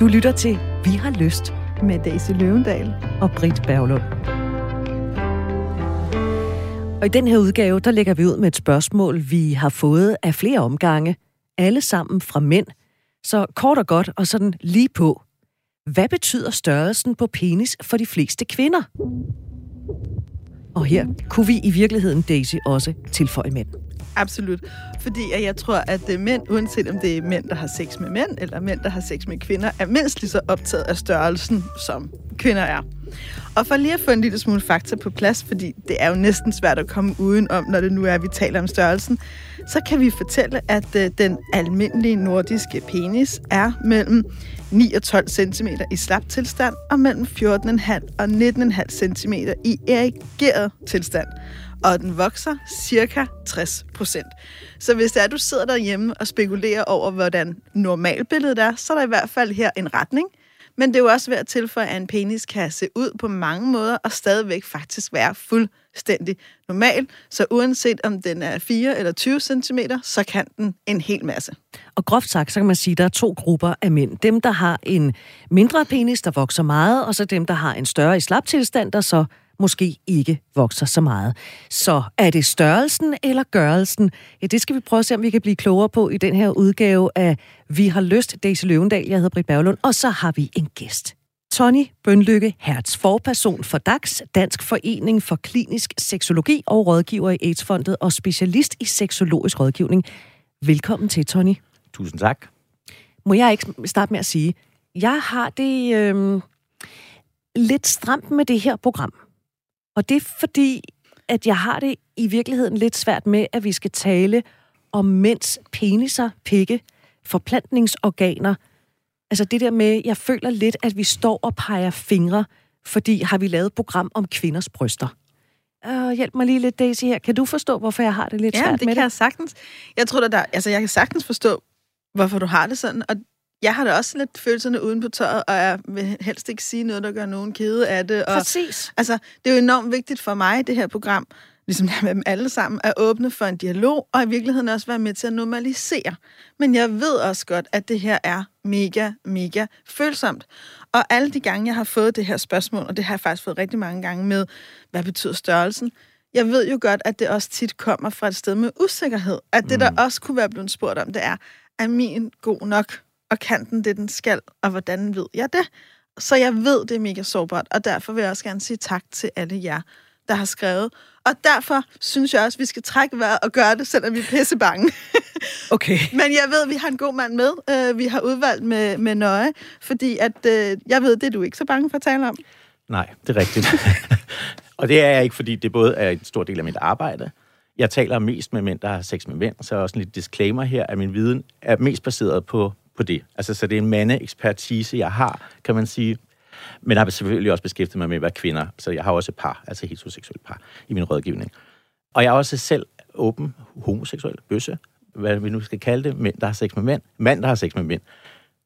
Du lytter til Vi har lyst med Daisy Løvendal og Britt Berglund. Og i den her udgave, der lægger vi ud med et spørgsmål, vi har fået af flere omgange, alle sammen fra mænd. Så kort og godt og sådan lige på. Hvad betyder størrelsen på penis for de fleste kvinder? Og her kunne vi i virkeligheden, Daisy, også tilføje mænd. Absolut. Fordi at jeg tror, at mænd, uanset om det er mænd, der har sex med mænd, eller mænd, der har sex med kvinder, er mindst lige så optaget af størrelsen, som kvinder er. Og for lige at få en lille smule fakta på plads, fordi det er jo næsten svært at komme uden om, når det nu er, at vi taler om størrelsen, så kan vi fortælle, at øh, den almindelige nordiske penis er mellem 9 og 12 cm i slap tilstand, og mellem 14,5 og 19,5 cm i erigeret tilstand og den vokser cirka 60 procent. Så hvis det er, at du sidder derhjemme og spekulerer over, hvordan normalbilledet er, så er der i hvert fald her en retning. Men det er jo også værd at tilføje, at en penis kan se ud på mange måder og stadigvæk faktisk være fuldstændig normal. Så uanset om den er 4 eller 20 cm, så kan den en hel masse. Og groft sagt, så kan man sige, at der er to grupper af mænd. Dem, der har en mindre penis, der vokser meget, og så dem, der har en større i slap tilstand, der så måske ikke vokser så meget. Så er det størrelsen eller gørelsen? Ja, det skal vi prøve at se, om vi kan blive klogere på i den her udgave af Vi har lyst, Daisy Løvendal, jeg hedder Britt Berglund, og så har vi en gæst. Tony Bønlykke Hertz, forperson for DAX, Dansk Forening for Klinisk Seksologi og rådgiver i AIDS-fondet og specialist i seksologisk rådgivning. Velkommen til, Tony. Tusind tak. Må jeg ikke starte med at sige, jeg har det øh, lidt stramt med det her program. Og det er fordi, at jeg har det i virkeligheden lidt svært med, at vi skal tale om mænds peniser, pikke, forplantningsorganer. Altså det der med, jeg føler lidt, at vi står og peger fingre, fordi har vi lavet et program om kvinders bryster. Uh, hjælp mig lige lidt, Daisy, her. Kan du forstå, hvorfor jeg har det lidt ja, svært det med kan det? jeg sagtens. Jeg tror, der, altså, jeg kan sagtens forstå, hvorfor du har det sådan, og jeg har da også lidt følelserne uden på tøjet, og jeg vil helst ikke sige noget, der gør nogen kede af det. Og, Præcis. Altså, det er jo enormt vigtigt for mig, det her program, ligesom er med dem alle sammen, at åbne for en dialog, og i virkeligheden også være med til at normalisere. Men jeg ved også godt, at det her er mega, mega følsomt. Og alle de gange, jeg har fået det her spørgsmål, og det har jeg faktisk fået rigtig mange gange med, hvad betyder størrelsen? Jeg ved jo godt, at det også tit kommer fra et sted med usikkerhed. At det, der også kunne være blevet spurgt om, det er, er min god nok? Og kan den det, den skal, og hvordan ved jeg det? Så jeg ved, det er mega sårbart, og derfor vil jeg også gerne sige tak til alle jer, der har skrevet. Og derfor synes jeg også, at vi skal trække vejret og gøre det, selvom vi er pisse bange. Okay. Men jeg ved, at vi har en god mand med. Uh, vi har udvalgt med, med nøje, fordi at, uh, jeg ved, det er du ikke så bange for at tale om. Nej, det er rigtigt. og det er jeg ikke, fordi det både er en stor del af mit arbejde. Jeg taler mest med mænd, der har sex med mænd, så er også en lille disclaimer her, at min viden er mest baseret på på det. Altså, så det er en mandeekspertise, jeg har, kan man sige. Men jeg har selvfølgelig også beskæftiget mig med, hvad kvinder, så jeg har også et par, altså heteroseksuelle par, i min rådgivning. Og jeg er også selv åben, homoseksuel, bøsse, hvad vi nu skal kalde det, mænd, der har sex med mænd, mand, der har sex med mænd.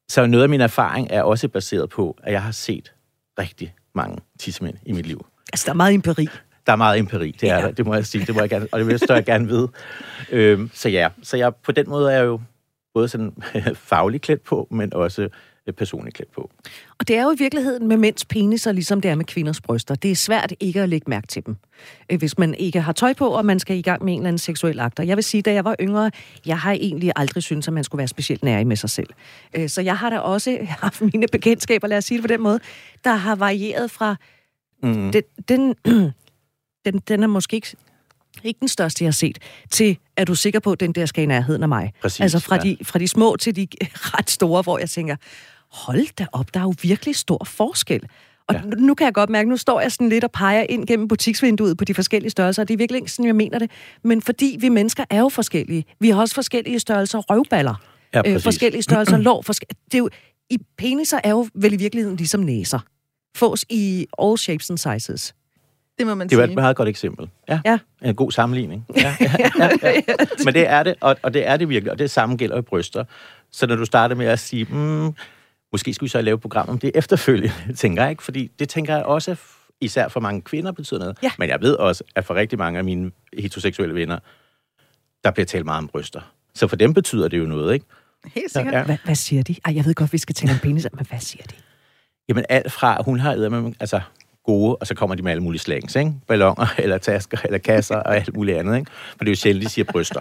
Så noget af min erfaring er også baseret på, at jeg har set rigtig mange tissemænd i mit liv. Altså, der er meget empiri. Der er meget empiri, det er ja. det må jeg sige, det må jeg gerne, og det vil jeg, jeg gerne vide. Øhm, så ja, så jeg, på den måde er jeg jo både sådan fagligt klædt på, men også øh, personligt klædt på. Og det er jo i virkeligheden med mænds peniser, ligesom det er med kvinders bryster. Det er svært ikke at lægge mærke til dem, øh, hvis man ikke har tøj på, og man skal i gang med en eller anden seksuel akt. Og jeg vil sige, da jeg var yngre, jeg har egentlig aldrig syntes, at man skulle være specielt nær med sig selv. Øh, så jeg har da også haft mine bekendtskaber, lad os sige det på den måde, der har varieret fra... Mm. Den, den, den, den er måske ikke ikke den største, jeg har set, til, er du sikker på, at den der skal i nærheden af mig? Præcis, altså fra, ja. de, fra de små til de ret store, hvor jeg tænker, hold da op, der er jo virkelig stor forskel. Og ja. nu kan jeg godt mærke, nu står jeg sådan lidt og peger ind gennem butiksvinduet på de forskellige størrelser, og det er virkelig ikke sådan, jeg mener det. Men fordi vi mennesker er jo forskellige. Vi har også forskellige størrelser røvballer. Ja, øh, forskellige størrelser lår. Forske- det er jo, I peniser er jo vel i virkeligheden ligesom næser. Fås i all shapes and sizes. Det må man Det var sige. et meget godt eksempel. Ja. Ja. En god sammenligning. Ja, ja, ja, ja. Men det er det, og, og det er det virkelig, og det samme gælder i bryster. Så når du starter med at sige, mm, måske skulle vi så lave et program om det efterfølgende, tænker jeg ikke, fordi det tænker jeg også, især for mange kvinder betyder noget. Ja. Men jeg ved også, at for rigtig mange af mine heteroseksuelle venner, der bliver talt meget om bryster. Så for dem betyder det jo noget, ikke? Helt sikkert. Ja. Hvad, hvad siger de? Ej, jeg ved godt, vi skal tale om penis, men hvad siger de? Jamen alt fra, hun har med, altså gode, og så kommer de med alle mulige slangs, ikke? Balloner, eller tasker, eller kasser, og alt muligt andet, ikke? For det er jo sjældent, de siger bryster.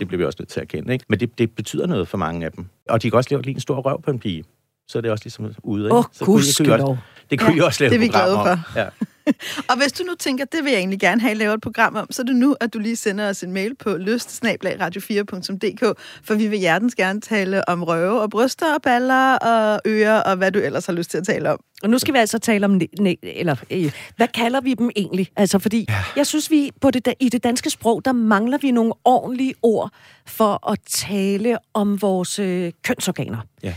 Det bliver vi også nødt til at kende, ikke? Men det, det betyder noget for mange af dem. Og de kan også lave lige en stor røv på en pige. Så er det også ligesom ude, ikke? Åh, også- gudskelov. Det kunne Ja, I også lave det et program om. Ja. Og hvis du nu tænker, det vil jeg egentlig gerne have lavet et program om, så er det nu, at du lige sender os en mail på lyst-radio4.dk, for vi vil hjertens gerne tale om røve og bryster og baller og ører og hvad du ellers har lyst til at tale om. Og nu skal vi altså tale om, ne- ne- eller øh, hvad kalder vi dem egentlig? Altså, fordi ja. jeg synes, vi på det, da- i det danske sprog, der mangler vi nogle ordentlige ord for at tale om vores øh, kønsorganer. Ja.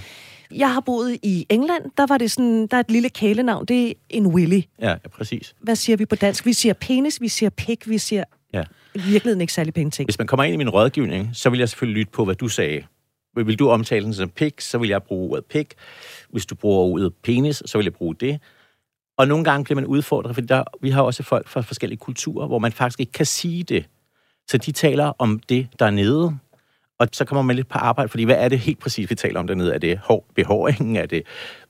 Jeg har boet i England, der var det sådan, der er et lille kælenavn, det er en willy. Ja, ja, præcis. Hvad siger vi på dansk? Vi siger penis, vi siger pik, vi siger Ja. i virkeligheden ikke særlig pæne ting. Hvis man kommer ind i min rådgivning, så vil jeg selvfølgelig lytte på, hvad du sagde. Vil du omtale den som pik, så vil jeg bruge ordet pik. Hvis du bruger ordet penis, så vil jeg bruge det. Og nogle gange bliver man udfordret, fordi der, vi har også folk fra forskellige kulturer, hvor man faktisk ikke kan sige det. Så de taler om det, der er nede, og så kommer man lidt på arbejde, fordi hvad er det helt præcis, vi taler om dernede? Er det hår, behåringen? Er det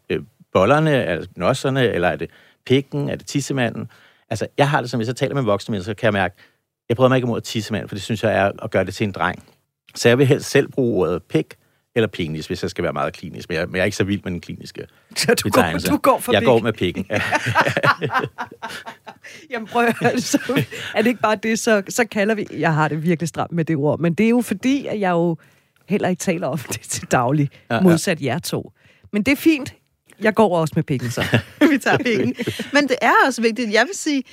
øh, bollerne? Er det nosserne? Eller er det pikken? Er det tissemanden? Altså, jeg har det som, hvis jeg taler med voksne mennesker, så kan jeg mærke, jeg prøver mig ikke imod tissemand, for det synes jeg er at gøre det til en dreng. Så jeg vil helst selv bruge ordet pik eller penis, hvis jeg skal være meget klinisk. Men jeg, men jeg er ikke så vild med den kliniske Så du går, betegnelse. du går for Jeg pik. går med pikken. Ja. Jamen prøv at altså, er det ikke bare det, så, så kalder vi... Jeg har det virkelig stramt med det ord, men det er jo fordi, at jeg jo heller ikke taler om det til daglig, Ja, ja. modsat jer to. Men det er fint. Jeg går også med pikken, så. vi tager penge. Men det er også vigtigt. Jeg vil sige,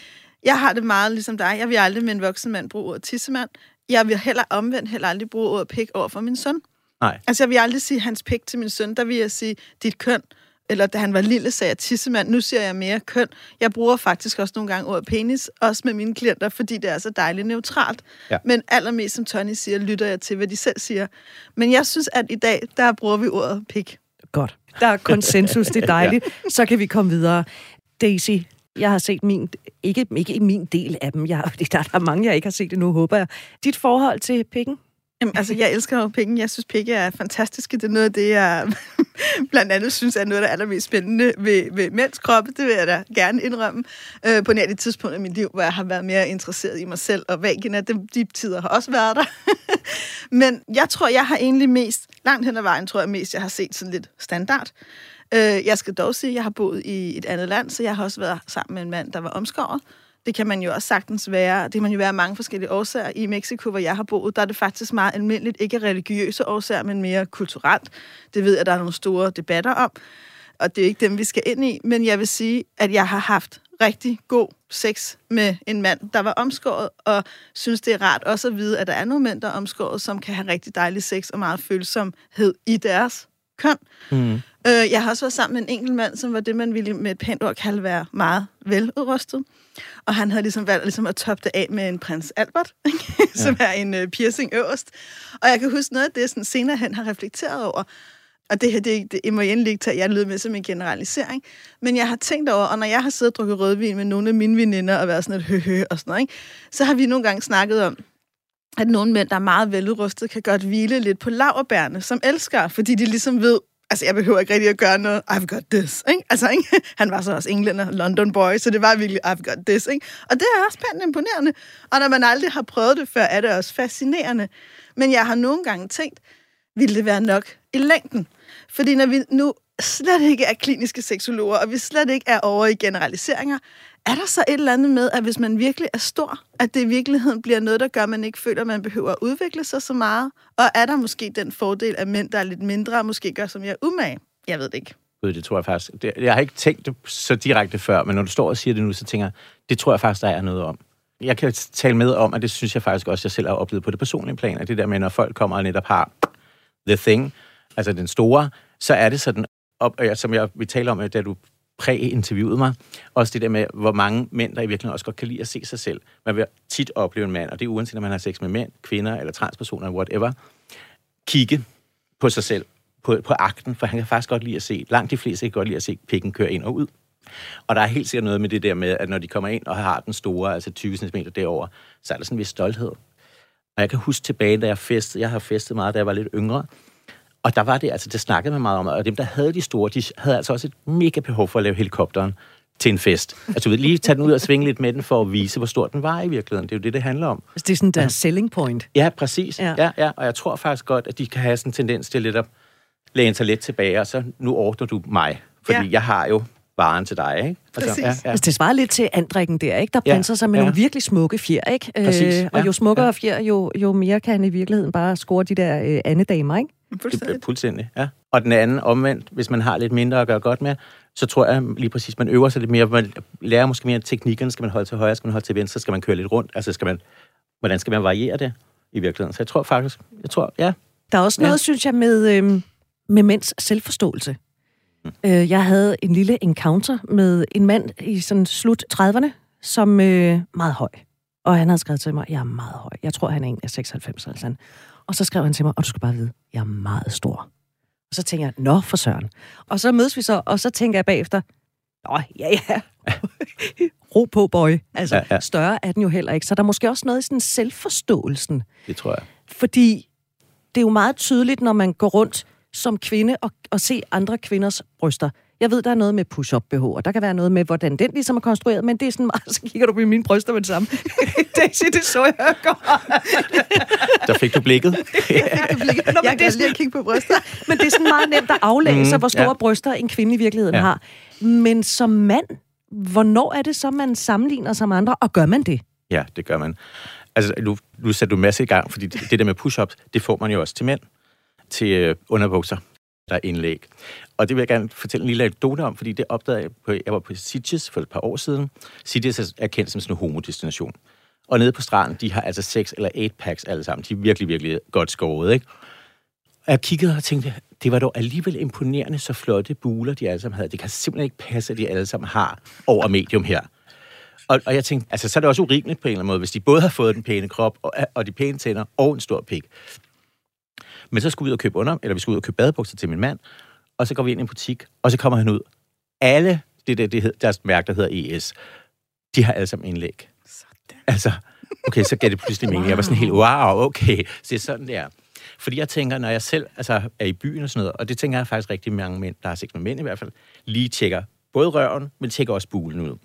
jeg har det meget ligesom dig. Jeg vil aldrig med en voksen mand bruge ordet tissemand. Jeg vil heller omvendt heller aldrig bruge ordet pik over for min søn. Nej. Altså, jeg vil aldrig sige hans pik til min søn. Der vil jeg sige dit køn. Eller da han var lille, sagde jeg tissemand. Nu siger jeg mere køn. Jeg bruger faktisk også nogle gange ordet penis, også med mine klienter, fordi det er så dejligt neutralt. Ja. Men allermest, som Tony siger, lytter jeg til, hvad de selv siger. Men jeg synes, at i dag, der bruger vi ordet pik. Godt. Der er konsensus, det er dejligt. Så kan vi komme videre. Daisy, jeg har set min, ikke, ikke min del af dem. Jeg, der, der er mange, jeg ikke har set endnu, håber jeg. Dit forhold til pikken? Jamen, altså, jeg elsker jo penge. Jeg synes, penge er fantastiske. Det er noget af det, jeg blandt andet synes er noget der er allermest spændende ved, ved mænds kroppe. Det vil jeg da gerne indrømme. Øh, på nærmest tidspunkt i mit liv, hvor jeg har været mere interesseret i mig selv og vagina. De, de tider har også været der. Men jeg tror, jeg har egentlig mest, langt hen ad vejen, tror jeg mest, jeg har set sådan lidt standard. Øh, jeg skal dog sige, at jeg har boet i et andet land, så jeg har også været sammen med en mand, der var omskåret. Det kan man jo også sagtens være. Det kan man jo være af mange forskellige årsager. I Mexico, hvor jeg har boet, der er det faktisk meget almindeligt. Ikke religiøse årsager, men mere kulturelt. Det ved jeg, at der er nogle store debatter om. Og det er ikke dem, vi skal ind i. Men jeg vil sige, at jeg har haft rigtig god sex med en mand, der var omskåret, og synes, det er rart også at vide, at der er nogle mænd, der er omskåret, som kan have rigtig dejlig sex og meget følsomhed i deres køn. Mm. Øh, jeg har også været sammen med en enkelt mand, som var det, man ville med et pænt ord kalde være meget veludrustet. Og han havde ligesom valgt ligesom at toppe det af med en prins Albert, ikke? som er en uh, piercing øverst. Og jeg kan huske noget af det, sådan senere hen har reflekteret over. Og det her, det, det, det må jeg endelig ikke tage, jeg lyder med som en generalisering. Men jeg har tænkt over, og når jeg har siddet og drukket rødvin med nogle af mine veninder og været sådan et høhø og sådan noget, ikke? så har vi nogle gange snakket om, at nogle mænd, der er meget veludrustet, kan godt hvile lidt på laverbærene som elsker, fordi de ligesom ved, altså jeg behøver ikke rigtig at gøre noget, I've got this, ikke? Altså, ikke? Han var så også englænder, London boy, så det var virkelig, I've got this, ikke? Og det er også pænt imponerende. Og når man aldrig har prøvet det før, er det også fascinerende. Men jeg har nogle gange tænkt, ville det være nok i længden? Fordi når vi nu slet ikke er kliniske seksologer, og vi slet ikke er over i generaliseringer, er der så et eller andet med, at hvis man virkelig er stor, at det i virkeligheden bliver noget, der gør, at man ikke føler, at man behøver at udvikle sig så meget? Og er der måske den fordel, at mænd, der er lidt mindre, og måske gør som jeg umage? Jeg ved det ikke. Gud, det tror jeg faktisk. Det, jeg har ikke tænkt det så direkte før, men når du står og siger det nu, så tænker jeg, det tror jeg faktisk, der er noget om. Jeg kan tale med om, at det synes jeg faktisk også, jeg selv har oplevet på det personlige plan, at det der med, når folk kommer og netop har the thing, altså den store, så er det sådan, op, som jeg, vi taler om, da du præ-interviewet mig, også det der med, hvor mange mænd, der i virkeligheden også godt kan lide at se sig selv. Man vil tit opleve en mand, og det er uanset, om man har sex med mænd, kvinder eller transpersoner, whatever, kigge på sig selv, på, på akten, for han kan faktisk godt lide at se, langt de fleste kan godt lide at se pikken køre ind og ud. Og der er helt sikkert noget med det der med, at når de kommer ind og har den store, altså 20 cm derover, så er der sådan en vis stolthed. Og jeg kan huske tilbage, da jeg festede, jeg har festet meget, da jeg var lidt yngre, og der var det, altså det snakkede man meget om, og dem, der havde de store, de havde altså også et mega behov for at lave helikopteren til en fest. Altså, du ved, lige tage den ud og svinge lidt med den for at vise, hvor stor den var i virkeligheden. Det er jo det, det handler om. Altså, det er sådan der selling point. Ja, præcis. Ja. Ja. ja, ja. Og jeg tror faktisk godt, at de kan have sådan en tendens til lidt at læne sig lidt tilbage, og så nu ordner du mig. Fordi Ja. ja. jeg har jo varen til dig, ikke? Præcis. ja, ja. Altså, det svarer lidt til andrikken der, ikke? Der Ja, prinser sig med ja. nogle virkelig smukke fjer, ikke? Præcis, og ja, jo smukkere ja. fjer, jo, jo mere kan han i virkeligheden bare score de der øh, andedamer, ikke? Fuldstændig. fuldstændig, ja. Og den anden omvendt, hvis man har lidt mindre at gøre godt med, så tror jeg lige præcis, man øver sig lidt mere. Man lærer måske mere teknikken. Skal man holde til højre, skal man holde til venstre, skal man køre lidt rundt? Altså, skal man, hvordan skal man variere det i virkeligheden? Så jeg tror faktisk, jeg tror, ja, Der er også noget, Ja. synes jeg, med, øhm, med mænds selvforståelse. Øh, jeg havde en lille encounter med en mand i sådan slut 30'erne, som øh, meget høj. Og han havde skrevet til mig, jeg er meget høj. Jeg tror, han er en af 96 eller sådan. Og så skrev han til mig, og du skal bare vide, jeg er meget stor. Og så tænker jeg, nå for søren. Og så mødes vi så, og så tænker jeg bagefter, nå, ja, ja. Ro på, boy. Altså, ja, Ja, større er den jo heller ikke. Så der er måske også noget i sådan selvforståelsen. det tror jeg. Fordi det er jo meget tydeligt, når man går rundt som kvinde og, og se andre kvinders bryster. Jeg ved, der er noget med push-up BH, og der kan være noget med, hvordan den ligesom er konstrueret, men det er sådan meget, så kigger du på mine bryster med det samme. Daisy, det så jeg godt. Der fik du blikket. Nå, Jeg men, det kan er lige sådan, at kigge på brystet. men det er sådan meget nemt at aflæse, Mhm, hvor store ja. bryster en kvinde i virkeligheden Ja. har. Men som mand, hvornår er det så, man sammenligner sig med andre, og gør man det? Ja, det gør man. Altså, nu, nu sætter du en masse i gang, fordi det, det der med push-ups, det får man jo også til mænd, til øh, underbukser, der er indlæg. Og det vil jeg gerne fortælle en lille anekdote om, fordi det opdagede jeg på, jeg var på Sitges for et par år siden. Sitges er- kendt som sådan en homodestination. Og nede på stranden, de har altså seks eller eight packs alle sammen. De er virkelig, virkelig godt skåret, ikke? Og jeg kiggede og tænkte, det var dog alligevel imponerende, så flotte buler de alle sammen havde. Det kan simpelthen ikke passe, at de alle sammen har over medium her. Og, og jeg tænkte, altså så er det også urimeligt på en eller anden måde, hvis de både har fået den pæne krop og, og de pæne tænder og en stor pik. Men så skulle vi ud og købe under, eller vi skulle ud og købe badebukser til min mand, og så går vi ind i en butik, og så kommer han ud. Alle, det, det, det hed, deres mærke, der hedder ES, de har alle sammen indlæg. Sådan. Altså, okay, så gav det pludselig mening. Jeg var sådan helt, wow, okay, så det er sådan der. Fordi jeg tænker, når jeg selv altså, er i byen og sådan noget, og det tænker jeg faktisk rigtig mange mænd, der har sex med mænd i hvert fald, lige tjekker både røven, men tjekker også bulen ud.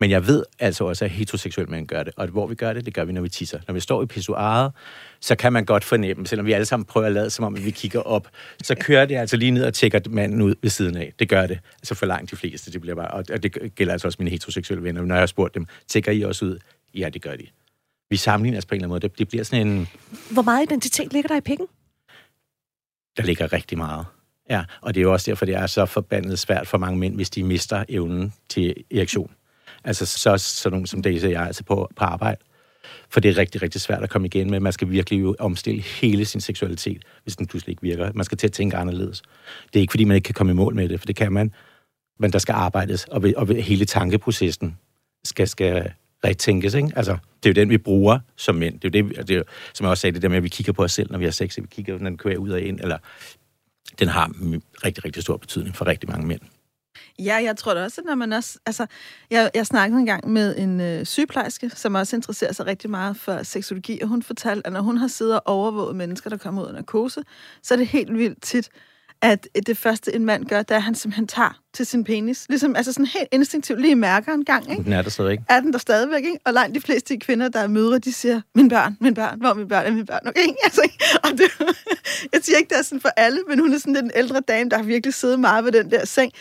Men jeg ved altså også, at heteroseksuelle mænd gør det. Og hvor vi gør det, det gør vi, når vi tisser. Når vi står i pissoiret, så kan man godt fornemme, selvom vi alle sammen prøver at lade som om, at vi kigger op, så kører det altså lige ned og tjekker manden ud ved siden af. Det gør det. Altså for langt de fleste. Det bliver bare, og det gælder altså også mine heteroseksuelle venner. Når jeg har spurgt dem, tjekker I også ud? Ja, det gør de. Vi sammenligner os på en eller anden måde. Det, det bliver sådan en... Hvor meget identitet ligger der i pikken? Der ligger rigtig meget. Ja, og det er jo også derfor, det er så forbandet svært for mange mænd, hvis de mister evnen til erektion. Altså så sådan nogen som Daisy og jeg altså på, på arbejde. For det er rigtig, rigtig svært at komme igen med. Man skal virkelig jo omstille hele sin seksualitet, hvis den pludselig ikke virker. Man skal til at tænke anderledes. Det er ikke, fordi man ikke kan komme i mål med det, for det kan man. Men der skal arbejdes, og, ved, og ved hele tankeprocessen skal, skal retænkes. Ikke? Altså, det er jo den, vi bruger som mænd. Det er jo det, det er, som jeg også sagde, det der med, at vi kigger på os selv, når vi har sex. Vi kigger, når den kører ud og ind, eller den har rigtig, rigtig stor betydning for rigtig mange mænd. Ja, jeg tror da også, at når man også... Altså, jeg, jeg snakkede engang med en øh, sygeplejerske, som også interesserer sig rigtig meget for seksologi, og hun fortalte, at når hun har siddet og overvåget mennesker, der kommer ud af narkose, så er det helt vildt tit, at det første, en mand gør, det er, at han simpelthen tager til sin penis. Ligesom, altså sådan helt instinktivt lige mærker en gang, ikke? Den er der ikke. er den der stadigvæk, ikke? Og langt de fleste kvinder, der er mødre, de siger, min børn, min børn, hvor er min børn, er min børn, okay? Altså, ikke? og det, jeg siger ikke, det er sådan for alle, men hun er sådan lidt en ældre dame, der har virkelig siddet meget ved den der seng.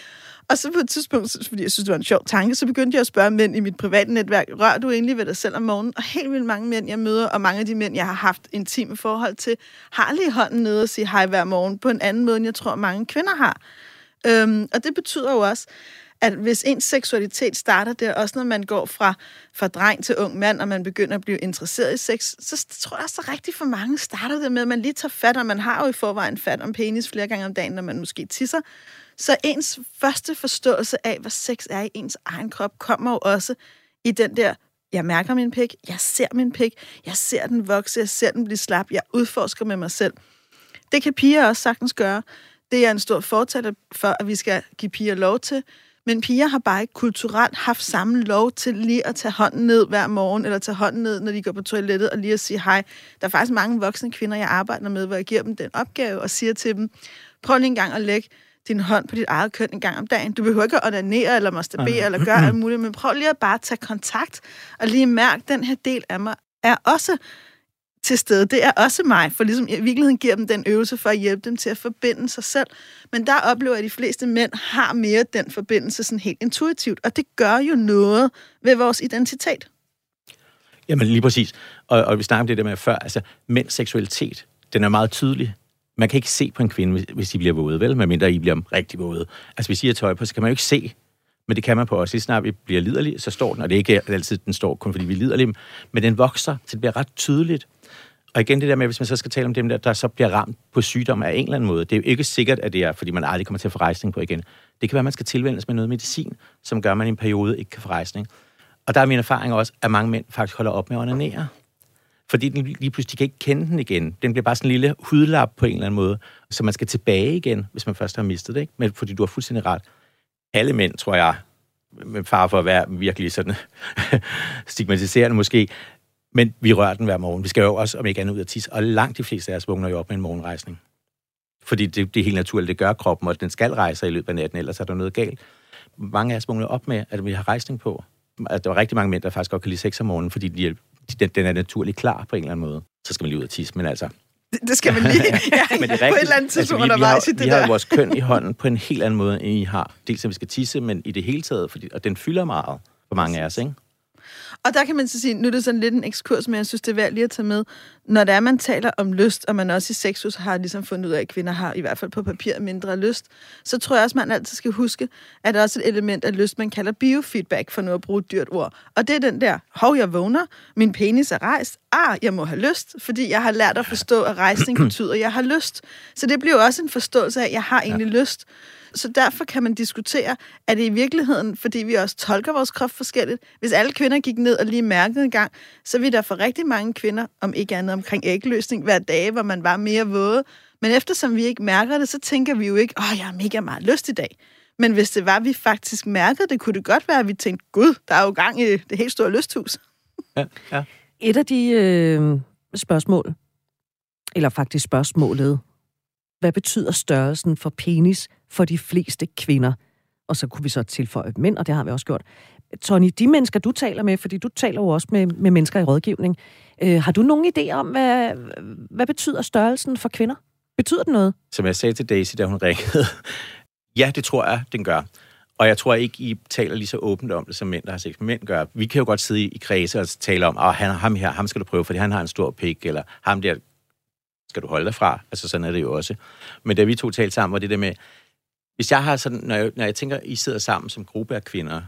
Og så på et tidspunkt, fordi jeg synes, det var en sjov tanke, så begyndte jeg at spørge mænd i mit private netværk, rør du egentlig ved dig selv om morgenen? Og helt vildt mange mænd, jeg møder, og mange af de mænd, jeg har haft intime forhold til, har lige hånden nede og siger hej hver morgen på en anden måde, end jeg tror, mange kvinder har. Øhm, og det betyder jo også, at hvis ens seksualitet starter der, også når man går fra, fra dreng til ung mand, og man begynder at blive interesseret i sex, så tror jeg også, at rigtig for mange starter det med, at man lige tager fat, og man har jo i forvejen fat om penis flere gange om dagen, når man måske tisser. Så ens første forståelse af, hvad sex er i ens egen krop, kommer jo også i den der, jeg mærker min pik, jeg ser min pik, jeg ser den vokse, jeg ser den blive slap, jeg udforsker med mig selv. Det kan piger også sagtens gøre. Det er en stor fortaler for, at vi skal give piger lov til. Men piger har bare ikke kulturelt haft samme lov til lige at tage hånden ned hver morgen, eller tage hånden ned, når de går på toilettet, og lige at sige hej. Der er faktisk mange voksne kvinder, jeg arbejder med, hvor jeg giver dem den opgave og siger til dem, prøv lige en gang at lægge din hånd på dit eget køn en gang om dagen. Du behøver ikke at onanere eller masturbere eller gøre alt muligt, men prøv lige at bare tage kontakt og lige mærke, den her del af mig er også til stede. Det er også mig, for ligesom i virkeligheden giver dem den øvelse for at hjælpe dem til at forbinde sig selv. Men der oplever jeg, at de fleste mænd har mere den forbindelse sådan helt intuitivt, og det gør jo noget ved vores identitet. Jamen lige præcis. Og, og vi snakker om det der med før, altså mænds seksualitet, den er meget tydelig. Man kan ikke se på en kvinde, hvis, de bliver våde, vel? Medmindre I bliver rigtig våde. Altså hvis I har tøj på, så kan man jo ikke se, men det kan man på os. Lige snart vi bliver liderlige, så står den, og det er ikke altid, den står kun fordi vi er liderlige, men den vokser, så det bliver ret tydeligt. Og igen det der med, hvis man så skal tale om dem der, der så bliver ramt på sygdom af en eller anden måde. Det er jo ikke sikkert, at det er, fordi man aldrig kommer til at få rejsning på igen. Det kan være, at man skal tilvændes med noget medicin, som gør, at man i en periode ikke kan få rejsning. Og der er min erfaring også, at mange mænd faktisk holder op med at onanere. Fordi den lige pludselig kan ikke kende den igen. Den bliver bare sådan en lille hudlap på en eller anden måde. Så man skal tilbage igen, hvis man først har mistet det. Ikke? Men fordi du har fuldstændig ret. Alle mænd, tror jeg, med far for at være virkelig sådan stigmatiserende måske, men vi rører den hver morgen. Vi skal jo også, om ikke andet, ud af tisse. Og langt de fleste af os vågner jo op med en morgenrejsning. Fordi det, det er helt naturligt, det gør kroppen, og den skal rejse i løbet af natten, ellers er der noget galt. Mange af os vågner op med, at vi har rejsning på. At der er rigtig mange mænd, der faktisk godt kan lide sex om morgenen, fordi de, den, den er naturligt klar på en eller anden måde. Så skal man lige ud af tisse, men altså... Det, det skal man lige ja, Men det er rigtigt. på et eller andet tidspunkt altså, vi har, det Vi har vores køn i hånden på en helt anden måde, end I har. Dels at vi skal tisse, men i det hele taget, fordi, og den fylder meget for mange af os, ikke? Og der kan man så sige, nu er det sådan lidt en ekskurs, men jeg synes, det er værd lige at tage med. Når der er, man taler om lyst, og man også i sexus har ligesom fundet ud af, at kvinder har i hvert fald på papir mindre lyst, så tror jeg også, man altid skal huske, at der er også et element af lyst, man kalder biofeedback, for nu at bruge et dyrt ord. Og det er den der, hov, jeg vågner, min penis er rejst, ah, jeg må have lyst, fordi jeg har lært at forstå, at rejsning betyder, at jeg har lyst. Så det bliver også en forståelse af, at jeg har egentlig ja. lyst. Så derfor kan man diskutere, at det i virkeligheden, fordi vi også tolker vores krop forskelligt, hvis alle kvinder gik ned og lige mærkede en gang, så vil der for rigtig mange kvinder, om ikke andet omkring ægløsning, hver dag, hvor man var mere våde. Men eftersom vi ikke mærker det, så tænker vi jo ikke, åh, jeg har mega meget lyst i dag. Men hvis det var, at vi faktisk mærkede det, kunne det godt være, at vi tænkte, gud, der er jo gang i det helt store lysthus. Ja, ja. Et af de øh, spørgsmål, eller faktisk spørgsmålet, hvad betyder størrelsen for penis for de fleste kvinder? Og så kunne vi så tilføje mænd, og det har vi også gjort. Tony, de mennesker, du taler med, fordi du taler jo også med, med mennesker i rådgivning, øh, har du nogen idé om, hvad, hvad betyder størrelsen for kvinder? Betyder det noget? Som jeg sagde til Daisy, da hun ringede, ja, det tror jeg, den gør. Og jeg tror ikke, I taler lige så åbent om det, som mænd, der har sex med mænd gør. Vi kan jo godt sidde i kredse og tale om, at han, ham her, ham skal du prøve, fordi han har en stor pik, eller ham der skal du holde dig fra. Altså sådan er det jo også. Men da vi to talte sammen, var det der med, hvis jeg har sådan, når jeg, når jeg tænker, I sidder sammen som gruppe af kvinder,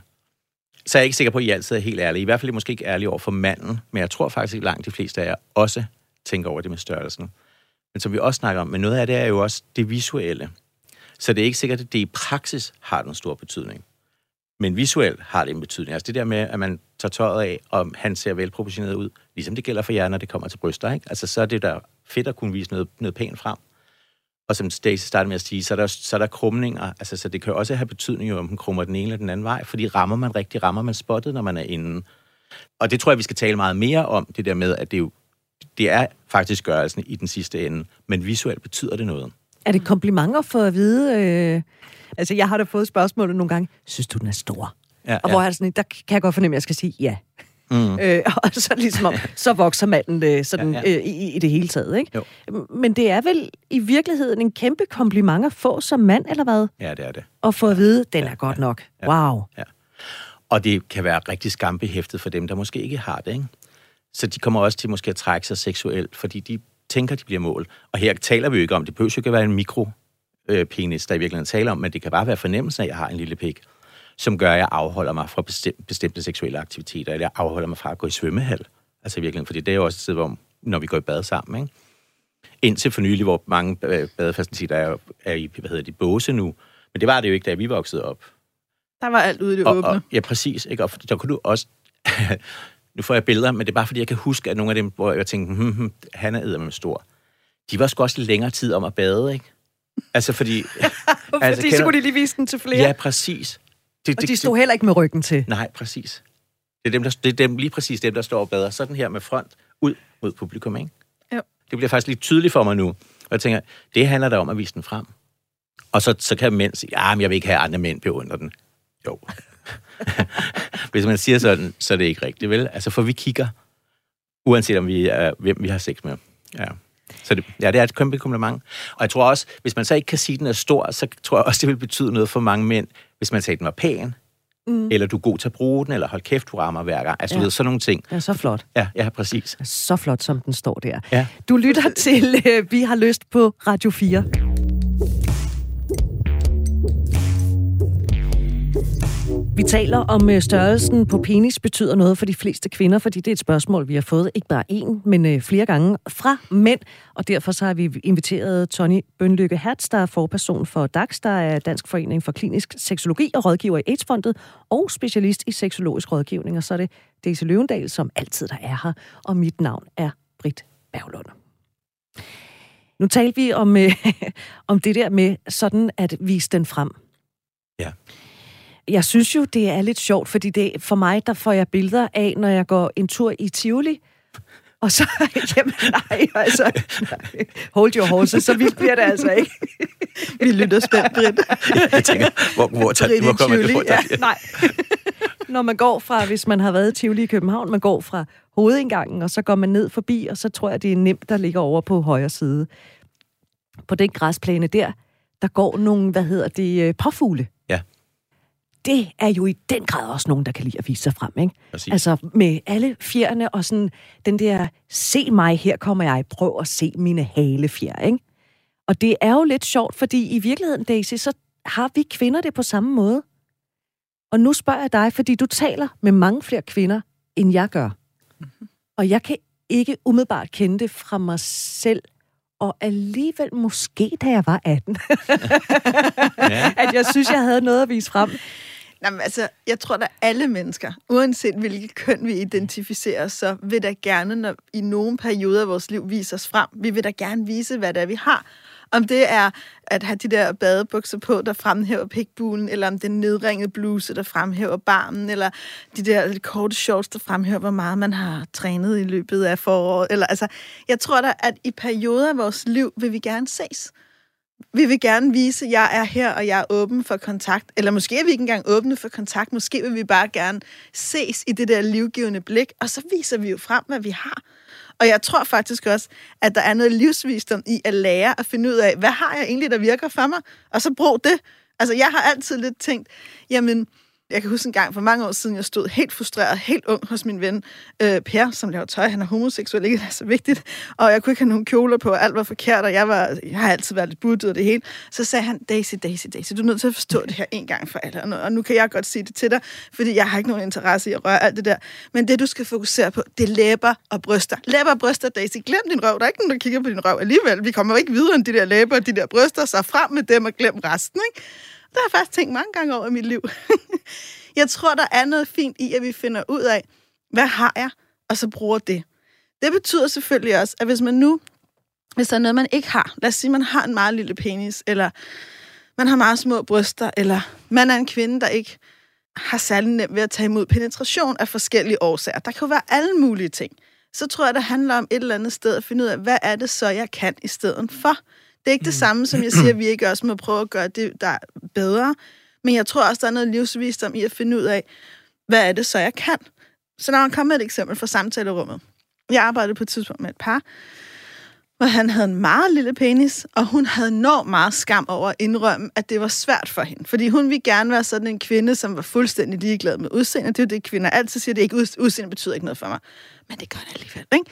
så er jeg ikke sikker på, at I altid er helt ærlige. I hvert fald er I måske ikke ærlige over for manden, men jeg tror faktisk, at langt de fleste af jer også tænker over det med størrelsen. Men som vi også snakker om, men noget af det er jo også det visuelle. Så det er ikke sikkert, at det i praksis har den store betydning. Men visuelt har det en betydning. Altså det der med, at man tager tøjet af, om han ser velproportioneret ud, ligesom det gælder for jer, når det kommer til bryster. Ikke? Altså så er det der fedt at kunne vise noget, noget pænt frem. Og som Stacey startede med at sige, så er, der, så er der krumninger. Altså, så det kan også have betydning, om den krummer den ene eller den anden vej, fordi rammer man rigtig, rammer man spottet, når man er inde. Og det tror jeg, vi skal tale meget mere om, det der med, at det, jo, det er faktisk gørelsen i den sidste ende, men visuelt betyder det noget. Er det komplimenter for at vide? Øh... Altså, jeg har da fået spørgsmålet nogle gange, synes du, den er stor? Ja, og hvor ja. er det sådan, der kan jeg godt fornemme, at jeg skal sige ja. Mm. Øh, og så ligesom om, så vokser manden øh, sådan, ja, ja. Øh, i, i det hele taget. Ikke? Jo. Men det er vel i virkeligheden en kæmpe kompliment at få som mand, eller hvad? Ja, det er det. Og få at vide, den er godt nok. Ja. Wow. Ja. Og det kan være rigtig skambehæftet for dem, der måske ikke har det. Ikke? Så de kommer også til måske at trække sig seksuelt, fordi de tænker, de bliver mål. Og her taler vi jo ikke om, det behøver jo ikke være en mikro øh, penis, der i virkeligheden taler om, men det kan bare være fornemmelsen af, at jeg har en lille pik som gør, at jeg afholder mig fra bestemte seksuelle aktiviteter, eller jeg afholder mig fra at gå i svømmehal. Altså i virkeligheden, fordi det er jo også et sted, hvor, når vi går i bad sammen, ikke? Indtil for nylig, hvor mange badefaciliteter er, er i, hvad hedder de, båse nu. Men det var det jo ikke, da vi voksede op. Der var alt ude i det og, åbne. Og, ja, præcis. Ikke? Og der kunne du også... nu får jeg billeder, men det er bare fordi, jeg kan huske, at nogle af dem, hvor jeg tænkte, hm, hm, han er med stor. De var sgu også længere tid om at bade, ikke? Altså fordi... fordi altså, kender, så kunne de lige vise den til flere. Ja, præcis. Det, Og de stod heller ikke med ryggen til. Nej, præcis. Det er, dem, der, det er dem, lige præcis dem, der står bader sådan her med front ud mod publikum, ikke? Jo. Det bliver faktisk lidt tydeligt for mig nu. Og jeg tænker, det handler da om at vise den frem. Og så, så kan mænd sige, ja, men jeg vil ikke have andre mænd beundre den. Jo. Hvis man siger sådan, så er det ikke rigtigt, vel? Altså, for vi kigger, uanset om vi er, hvem vi har sex med. Ja. Så det, ja, det er et kæmpe kompliment. Og jeg tror også, hvis man så ikke kan sige, at den er stor, så tror jeg også, det vil betyde noget for mange mænd, hvis man sagde, at den var pæn, mm. eller du er god til at bruge den, eller hold kæft, du rammer hver gang. Altså, ja. Du ved, sådan nogle ting. Ja, så flot. Ja, ja, præcis. Så flot, som den står der. Ja. Du lytter til øh, Vi har lyst på Radio 4. Vi taler om øh, størrelsen på penis betyder noget for de fleste kvinder, fordi det er et spørgsmål, vi har fået ikke bare én, men øh, flere gange fra mænd. Og derfor så har vi inviteret Tony Bønlykke Hertz, der er forperson for DAX, der er Dansk Forening for Klinisk Seksologi og rådgiver i AIDS-fondet, og specialist i seksologisk rådgivning. Og så er det Daisy Løvendal, som altid der er her, og mit navn er Britt Berglund. Nu talte vi om, øh, om det der med sådan at vise den frem. Ja. Jeg synes jo, det er lidt sjovt, fordi det, for mig, der får jeg billeder af, når jeg går en tur i Tivoli. Og så, jamen nej, altså, nej. hold your horses, så vildt bliver det altså ikke. Vi lytter spændt, Britt. Jeg tænker, hvor, hvor, tager, hvor kommer det fra? ja. Nej. Når man går fra, hvis man har været i Tivoli i København, man går fra hovedindgangen, og så går man ned forbi, og så tror jeg, det er nemt, der ligger over på højre side. På den græsplæne der, der går nogle, hvad hedder det, øh, påfugle. Det er jo i den grad også nogen, der kan lide at vise sig frem, ikke? Præcis. Altså med alle fjerne og sådan den der, se mig, her kommer jeg, prøv at se mine halefjer, ikke? Og det er jo lidt sjovt, fordi i virkeligheden, Daisy, så har vi kvinder det på samme måde. Og nu spørger jeg dig, fordi du taler med mange flere kvinder, end jeg gør. Mhm. Og jeg kan ikke umiddelbart kende det fra mig selv. Og alligevel måske, da jeg var 18, Ja. at jeg synes, jeg havde noget at vise frem. Jamen, altså, jeg tror, at alle mennesker, uanset hvilket køn vi identificerer, så vil der gerne, når i nogle perioder af vores liv viser os frem, vi vil da gerne vise, hvad det er, vi har. Om det er at have de der badebukser på, der fremhæver pikbulen, eller om den nedringede bluse, der fremhæver barmen, eller de der korte shorts, der fremhæver, hvor meget man har trænet i løbet af foråret. Eller, altså, jeg tror da, at i perioder af vores liv vil vi gerne ses. Vi vil gerne vise, at jeg er her, og jeg er åben for kontakt. Eller måske er vi ikke engang åbne for kontakt. Måske vil vi bare gerne ses i det der livgivende blik, og så viser vi jo frem, hvad vi har. Og jeg tror faktisk også, at der er noget livsvisdom i at lære at finde ud af, hvad har jeg egentlig, der virker for mig? Og så brug det. Altså, jeg har altid lidt tænkt, jamen, jeg kan huske en gang for mange år siden, jeg stod helt frustreret, helt ung hos min ven øh, Per, som laver tøj. Han er homoseksuel, ikke det er så vigtigt. Og jeg kunne ikke have nogen kjoler på, og alt var forkert, og jeg, var, jeg har altid været lidt buttet og det hele. Så sagde han, Daisy, Daisy, Daisy, du er nødt til at forstå det her en gang for alle. Og nu- Og nu kan jeg godt sige det til dig, fordi jeg har ikke nogen interesse i at røre alt det der. Men det, du skal fokusere på, det er læber og bryster. Læber og bryster, Daisy. Glem din røv. Der er ikke nogen, der kigger på din røv alligevel. Vi kommer jo ikke videre end de der læber og de der bryster, så frem med dem og glem resten, ikke? Det har jeg faktisk tænkt mange gange over i mit liv. jeg tror, der er noget fint i, at vi finder ud af, hvad har jeg, og så bruger det. Det betyder selvfølgelig også, at hvis man nu, hvis der er noget, man ikke har, lad os sige, man har en meget lille penis, eller man har meget små bryster, eller man er en kvinde, der ikke har særlig nemt ved at tage imod penetration af forskellige årsager. Der kan jo være alle mulige ting. Så tror jeg, det handler om et eller andet sted at finde ud af, hvad er det så, jeg kan i stedet for? Det er ikke det samme, som jeg siger, at vi ikke også må prøve at gøre det, der er bedre. Men jeg tror også, der er noget livsvisdom i at finde ud af, hvad er det så, jeg kan? Så når man kommer med et eksempel fra samtalerummet. Jeg arbejdede på et tidspunkt med et par, hvor han havde en meget lille penis, og hun havde enormt meget skam over at indrømme, at det var svært for hende. Fordi hun ville gerne være sådan en kvinde, som var fuldstændig ligeglad med udseende. Det er jo det, kvinder altid siger, det er ikke udseende betyder ikke noget for mig. Men det gør det alligevel, ikke?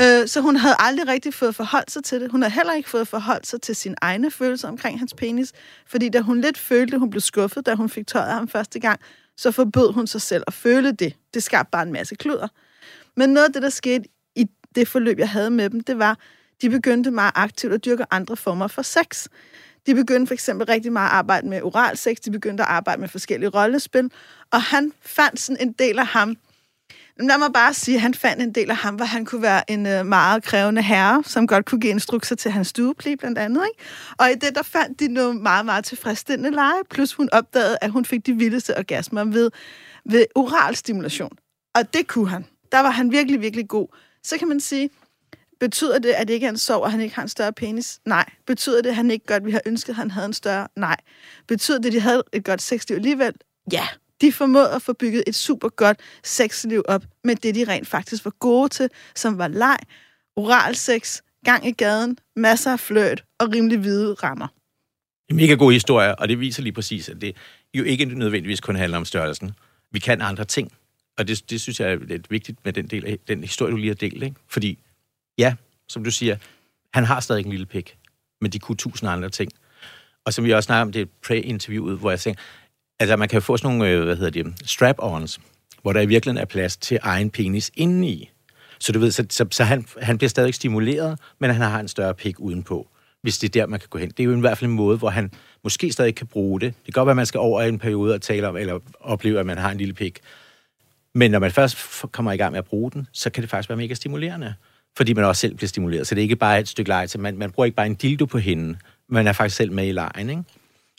Øh, så hun havde aldrig rigtig fået forholdt sig til det. Hun havde heller ikke fået forholdt sig til sine egne følelser omkring hans penis. Fordi da hun lidt følte, hun blev skuffet, da hun fik tøjet af ham første gang, så forbød hun sig selv at føle det. Det skabte bare en masse kluder. Men noget af det, der skete i det forløb, jeg havde med dem, det var, de begyndte meget aktivt at dyrke andre former for sex. De begyndte for eksempel rigtig meget at arbejde med oral sex, de begyndte at arbejde med forskellige rollespil, og han fandt sådan en del af ham, Lad mig bare sige, at han fandt en del af ham, hvor han kunne være en øh, meget krævende herre, som godt kunne give instrukser til hans stueplige blandt andet. Ikke? Og i det, der fandt de noget meget, meget tilfredsstillende lege, plus hun opdagede, at hun fik de vildeste orgasmer ved, ved oral stimulation. Og det kunne han. Der var han virkelig, virkelig god. Så kan man sige, betyder det, at det ikke er en sov, og han ikke har en større penis? Nej. Betyder det, at han ikke godt vi har ønsket, at han havde en større? Nej. Betyder det, at de havde et godt sexliv alligevel? Ja. De formåede at få bygget et super godt sexliv op med det, de rent faktisk var gode til, som var leg, oral sex, gang i gaden, masser af fløjt og rimelig hvide rammer. En mega god historie, og det viser lige præcis, at det jo ikke nødvendigvis kun handler om størrelsen. Vi kan andre ting, og det, det synes jeg er lidt vigtigt med den, del af, den historie, du lige har delt. Ikke? Fordi, ja, som du siger, han har stadig en lille pik, men de kunne tusind andre ting. Og som vi også snakker om, det pre-interviewet, hvor jeg tænker, altså man kan få sådan nogle, øh, hvad hedder det, strap-ons, hvor der i virkeligheden er plads til egen penis indeni. Så du ved, så, så, så han, han bliver stadig stimuleret, men han har en større pik udenpå, hvis det er der, man kan gå hen. Det er jo i hvert fald en måde, hvor han måske stadig kan bruge det. Det kan godt være, at man skal over en periode og tale om, eller opleve, at man har en lille pik. Men når man først kommer i gang med at bruge den, så kan det faktisk være mega stimulerende. Fordi man også selv bliver stimuleret. Så det er ikke bare et stykke legetøj. Man, man bruger ikke bare en dildo på hende. Man er faktisk selv med i lejen, ikke?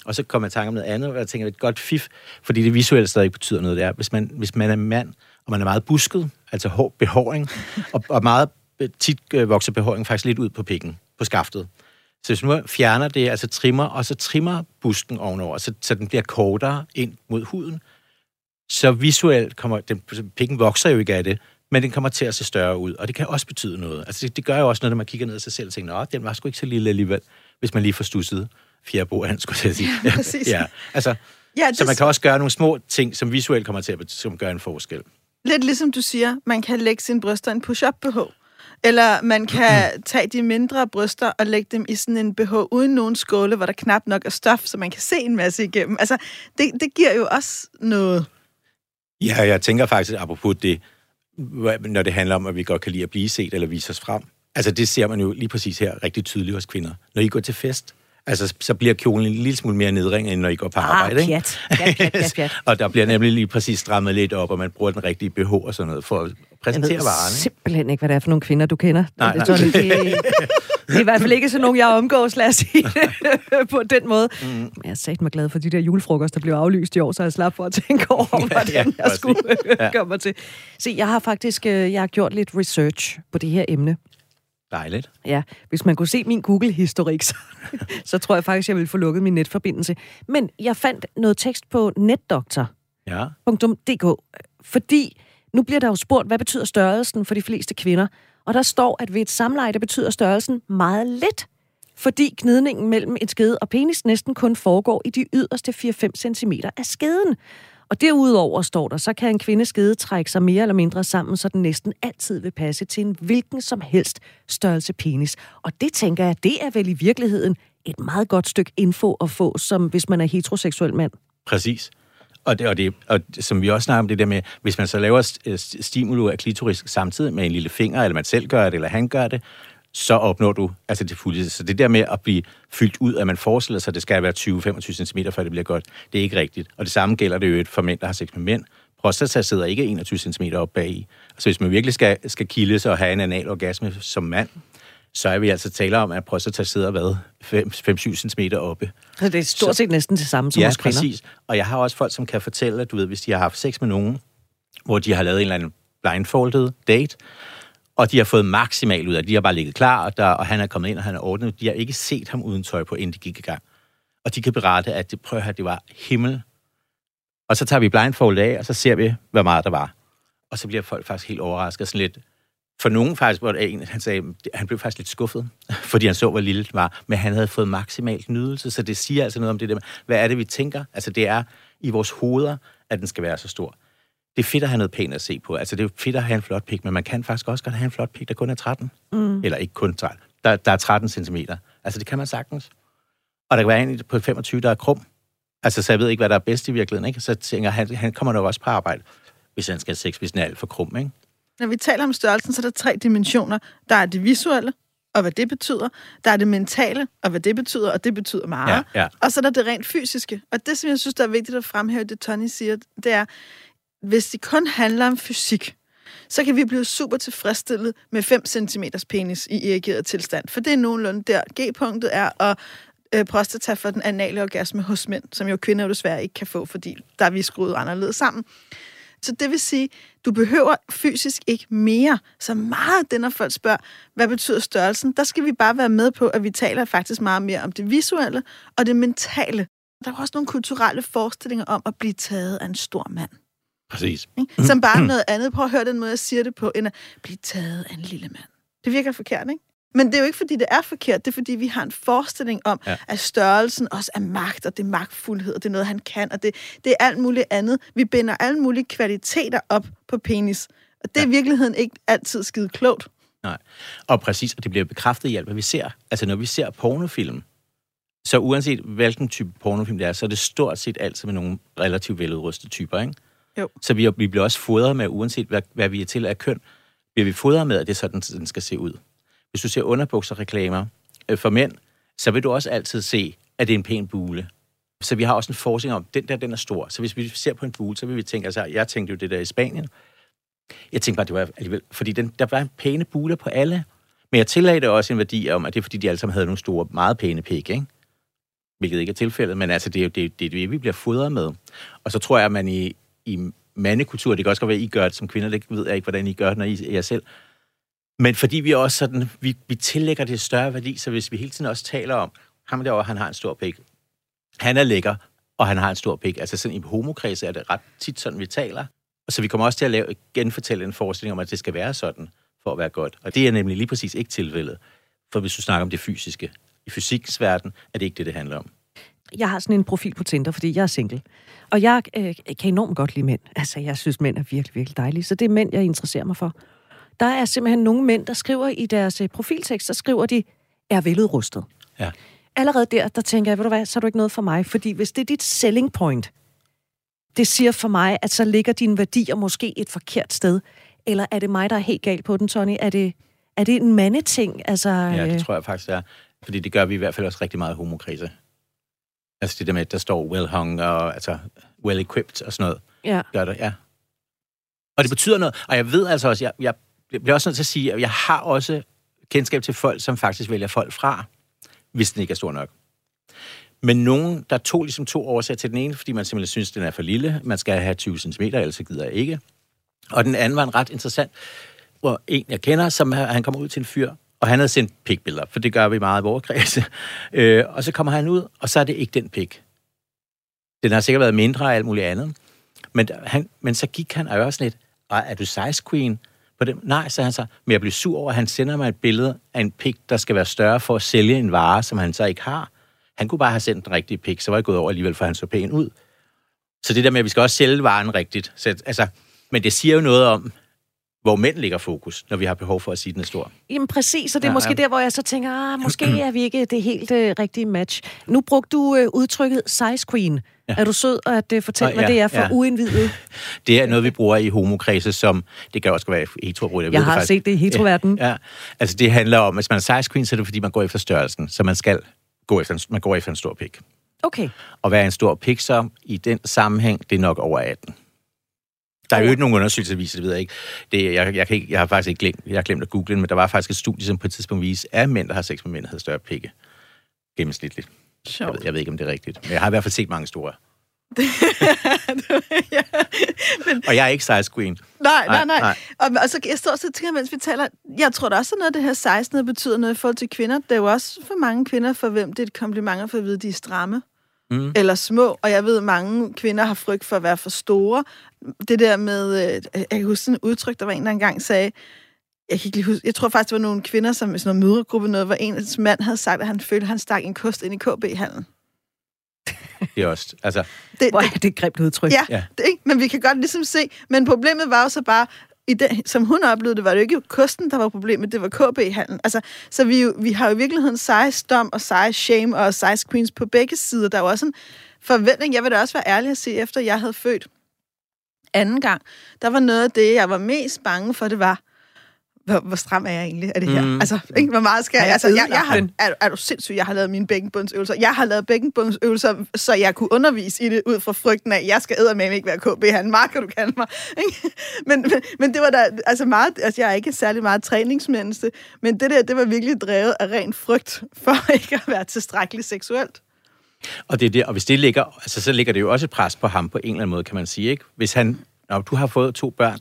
Og så kommer jeg i tanke om noget andet, og jeg tænker, et godt fif, fordi det visuelle stadig betyder noget, det er, hvis man, hvis man er mand, og man er meget busket, altså hår, behåring, og, og meget tit øh, vokser behåring faktisk lidt ud på pikken, på skaftet. Så hvis man fjerner det, altså trimmer, og så trimmer busken ovenover, så, så den bliver kortere ind mod huden, så visuelt kommer, den, pikken vokser jo ikke af det, men den kommer til at se større ud, og det kan også betyde noget. Altså det, det gør jo også noget, når man kigger ned af sig selv og tænker, at den var sgu ikke så lille alligevel, hvis man lige får stusset fjerde han skulle jeg sige. Ja, præcis. ja, altså, ja, det... Så man kan også gøre nogle små ting, som visuelt kommer til at som gør en forskel. Lidt ligesom du siger, man kan lægge sin bryster en push-up BH. Eller man kan tage de mindre bryster og lægge dem i sådan en BH uden nogen skåle, hvor der knap nok er stof, så man kan se en masse igennem. Altså, det, det giver jo også noget. Ja, jeg tænker faktisk, apropos det, når det handler om, at vi godt kan lide at blive set eller vise os frem. Altså, det ser man jo lige præcis her rigtig tydeligt hos kvinder. Når I går til fest, Altså, så bliver kjolen en lille smule mere nedringet, end når I går på ah, arbejde, ikke? Pjat. Pjat, pjat, pjat, pjat. og der bliver nemlig lige præcis strammet lidt op, og man bruger den rigtige BH og sådan noget, for at præsentere varen. Jeg ved simpelthen ikke, hvad det er for nogle kvinder, du kender. Nej, nej. Det, det, det er i hvert fald ikke sådan nogen, jeg omgås, lad os sige det, på den måde. Mm. Men jeg er sagt mig glad for de der julefrokoster, der blev aflyst i år, så jeg slap for at tænke over, hvordan ja, jeg skulle ja. komme til. Se, jeg har faktisk øh, jeg har gjort lidt research på det her emne. Dejligt. Ja, hvis man kunne se min Google-historik, så, så tror jeg faktisk, jeg ville få lukket min netforbindelse. Men jeg fandt noget tekst på netdoktor.dk, ja. fordi nu bliver der jo spurgt, hvad betyder størrelsen for de fleste kvinder? Og der står, at ved et samleje, der betyder størrelsen meget lidt, fordi gnidningen mellem et skede og penis næsten kun foregår i de yderste 4-5 cm af skeden. Og derudover står der, så kan en kvinde skede trække sig mere eller mindre sammen, så den næsten altid vil passe til en hvilken som helst størrelse penis. Og det tænker jeg, det er vel i virkeligheden et meget godt stykke info at få, som hvis man er heteroseksuel mand. Præcis. Og, det, og, det, og som vi også snakker om det der med, hvis man så laver stimulus af klitoris samtidig med en lille finger, eller man selv gør det, eller han gør det, så opnår du altså det fulde. Så det der med at blive fyldt ud, at man forestiller sig, at det skal være 20-25 cm, før det bliver godt, det er ikke rigtigt. Og det samme gælder det jo for mænd, der har sex med mænd. Prostata sidder ikke 21 cm op bag i. Altså hvis man virkelig skal, skal kildes og have en anal orgasme som mand, så er vi altså taler om, at prostata sidder hvad? 5-7 cm oppe. Så det er stort set så, næsten det samme som ja, hos kvinder? præcis. Og jeg har også folk, som kan fortælle, at du ved, hvis de har haft sex med nogen, hvor de har lavet en eller anden blindfolded date, og de har fået maksimalt ud af det. De har bare ligget klar, og, der, og han er kommet ind, og han er ordnet. De har ikke set ham uden tøj på, inden de gik i gang. Og de kan berette, at det, prøv at høre, det var himmel. Og så tager vi blindfold af, og så ser vi, hvor meget der var. Og så bliver folk faktisk helt overrasket. Sådan lidt, for nogen faktisk, hvor en, han sagde, han blev faktisk lidt skuffet, fordi han så, hvor lille det var, men han havde fået maksimalt nydelse, så det siger altså noget om det der, hvad er det, vi tænker? Altså det er i vores hoveder, at den skal være så stor det er fedt at have noget pænt at se på. Altså, det er fedt at have en flot pik, men man kan faktisk også godt have en flot pik, der kun er 13. Mm. Eller ikke kun 13. Der, der er 13 cm. Altså, det kan man sagtens. Og der kan være en på 25, der er krum. Altså, så jeg ved ikke, hvad der er bedst i virkeligheden, ikke? Så tænker jeg, han, han kommer nok også på arbejde, hvis han skal have sex, hvis den er alt for krum, ikke? Når vi taler om størrelsen, så er der tre dimensioner. Der er det visuelle, og hvad det betyder. Der er det mentale, og hvad det betyder, og det betyder meget. Ja, ja. Og så er der det rent fysiske. Og det, som jeg synes, der er vigtigt at fremhæve, det Tony siger, det er, hvis det kun handler om fysik, så kan vi blive super tilfredsstillet med 5 cm penis i erigeret tilstand. For det er nogenlunde der. G-punktet er at øh, prostata for den anale orgasme hos mænd, som jo kvinder jo desværre ikke kan få, fordi der er vi skruet anderledes sammen. Så det vil sige, du behøver fysisk ikke mere. Så meget det, når folk spørger, hvad betyder størrelsen, der skal vi bare være med på, at vi taler faktisk meget mere om det visuelle og det mentale. Der er også nogle kulturelle forestillinger om at blive taget af en stor mand. Præcis. Ikke? Som bare noget andet. Prøv at høre den måde, jeg siger det på, end at blive taget af en lille mand. Det virker forkert, ikke? Men det er jo ikke, fordi det er forkert. Det er, fordi vi har en forestilling om, ja. at størrelsen også er magt, og det er magtfuldhed, og det er noget, han kan, og det, det er alt muligt andet. Vi binder alle mulige kvaliteter op på penis. Og det er ja. i virkeligheden ikke altid skide klogt. Nej. Og præcis, og det bliver bekræftet i alt, hvad vi ser. Altså, når vi ser pornofilm, så uanset hvilken type pornofilm det er, så er det stort set altid med nogle relativt veludrustede typer, ikke? Jo. Så vi, vi bliver også fodret med, uanset hvad, hvad vi er til af køn, bliver vi fodret med, at det er sådan, den skal se ud. Hvis du ser underbukserreklamer øh, for mænd, så vil du også altid se, at det er en pæn bule. Så vi har også en forskning om, at den der, den er stor. Så hvis vi ser på en bule, så vil vi tænke, altså, jeg tænkte jo det der i Spanien. Jeg tænkte bare, det var alligevel, fordi den, der var en pæne bule på alle. Men jeg tillagde det også en værdi om, at det er fordi, de alle sammen havde nogle store, meget pæne pæk, ikke? Hvilket ikke er tilfældet, men altså, det er jo det, det, det, vi bliver fodret med. Og så tror jeg, at man i, i mandekultur, det kan også godt være, at I gør det som kvinder, det ved jeg ikke, hvordan I gør det, når I er jer selv, men fordi vi også sådan, vi, vi tillægger det større værdi, så hvis vi hele tiden også taler om, ham derovre, han har en stor pik. Han er lækker, og han har en stor pik. Altså sådan i homokreds er det ret tit sådan, vi taler. Så vi kommer også til at lave, genfortælle en forestilling om, at det skal være sådan, for at være godt. Og det er nemlig lige præcis ikke tilfældet. For hvis du snakker om det fysiske. I fysikkens verden er det ikke det, det handler om. Jeg har sådan en profil på Tinder, fordi jeg er single. Og jeg øh, kan enormt godt lide mænd. Altså, jeg synes, mænd er virkelig, virkelig dejlige. Så det er mænd, jeg interesserer mig for. Der er simpelthen nogle mænd, der skriver i deres øh, profiltekst, så skriver de, er veludrustet. Ja. Allerede der, der tænker jeg, ved du hvad, så er du ikke noget for mig. Fordi hvis det er dit selling point, det siger for mig, at så ligger dine værdier måske et forkert sted. Eller er det mig, der er helt galt på den, Tony? Er det, er det en mandeting? Altså, Ja, det øh, tror jeg faktisk, det er. Fordi det gør vi i hvert fald også rigtig meget homokrise. Altså det der med, at der står well hung og altså well equipped og sådan noget. ja. Gør det, ja. Og det betyder noget. Og jeg ved altså også, jeg, jeg bliver også nødt til at sige, at jeg har også kendskab til folk, som faktisk vælger folk fra, hvis den ikke er stor nok. Men nogen, der tog ligesom to årsager til den ene, fordi man simpelthen synes, den er for lille. Man skal have 20 cm, ellers så gider jeg ikke. Og den anden var en ret interessant, hvor en, jeg kender, som han kommer ud til en fyr, og han havde sendt pikbilleder, for det gør vi meget i vores kredse. Øh, og så kommer han ud, og så er det ikke den pik. Den har sikkert været mindre og alt muligt andet. Men, han, men så gik han og jeg var sådan lidt, "Ej, er du size queen? På dem? Nej, sagde han så. Men jeg blev sur over, at han sender mig et billede af en pik, der skal være større for at sælge en vare, som han så ikke har. Han kunne bare have sendt den rigtige pik, så var jeg gået over alligevel, for han så pæn ud. Så det der med, at vi skal også sælge varen rigtigt. Så, altså, men det siger jo noget om, hvor mænd ligger fokus, når vi har behov for at sige, at den er stor. Jamen præcis, og det er Ja, måske ja. der, hvor jeg så tænker, ah, måske er vi ikke det helt øh, rigtige match. Nu brugte du øh, udtrykket size queen. Ja. Er du sød at øh, fortælle, Nå, hvad ja, det er for ja. uindvidet? Det er noget, vi bruger i homokredse, som... Det kan også være i hetero jeg, Jeg det har faktisk. set det i heteroverdenen. Ja, ja, altså det handler om, hvis man er size queen, så er det fordi, man går efter størrelsen. Så man skal gå efter en, man går efter en stor pik. Okay. Og hvad er en stor pik så i den sammenhæng? Det er nok over 18. Der er jo ikke nogen undersøgelser, der viser det, ved jeg ikke. Det, jeg, jeg, kan ikke. jeg har faktisk ikke glemt, jeg har glemt at google men der var faktisk et studie, som på et tidspunkt viste, at mænd, der har sex med mænd, havde større pikke. Gennemsnitligt. Jeg Sjovt. ved, jeg ved ikke, om det er rigtigt. Men jeg har i hvert fald set mange store. ja. Men, Og jeg er ikke size queen. nej, nej, Nej, nej. Og, og så jeg står og så tænker, mens vi taler, jeg tror da også, at noget af det her 16 betyder noget i forhold til kvinder. Det er jo også for mange kvinder, for hvem det er et kompliment at få at vide, at de er stramme. Mm. eller små, og jeg ved, at mange kvinder har frygt for at være for store. Det der med, øh, jeg kan huske sådan et udtryk, der var en, der engang sagde, jeg kan ikke lige huske, jeg tror faktisk, det var nogle kvinder, som i sådan noget mødregruppe noget, hvor en mand havde sagt, at han følte, at han stak en kost ind i KB-handlen. Det er også, altså, Det, Hvor det, er det et grimt udtryk. ja, Ja. det, ikke? men vi kan godt ligesom se, men problemet var jo så bare, i den, som hun oplevede det, var det jo ikke kosten, der var problemet, det var KB-handlen. Altså, så vi, jo, vi har jo i virkeligheden size dom og size shame og size queens på begge sider. Der er jo også en forventning. Jeg vil da også være ærlig at sige, efter jeg havde født anden gang, der var noget af det, jeg var mest bange for, det var, hvor, hvor stram er jeg egentlig af det her? Mm. Altså, ikke, hvor meget skal jeg? Altså, jeg, jeg har, er, er du sindssyg? Jeg har lavet mine bækkenbundsøvelser. Jeg har lavet bækkenbundsøvelser, så jeg kunne undervise i det ud fra frygten af, at jeg skal med ikke være KB. Han marker, du kan mig. Ikke? Men, men, men det var da altså meget... Altså, jeg er ikke særlig meget træningsmenneske, men det der, det var virkelig drevet af ren frygt for ikke at være tilstrækkeligt seksuelt. Og, det er det, og hvis det ligger, altså, så ligger det jo også et pres på ham på en eller anden måde, kan man sige. Ikke? Hvis han, når du har fået to børn,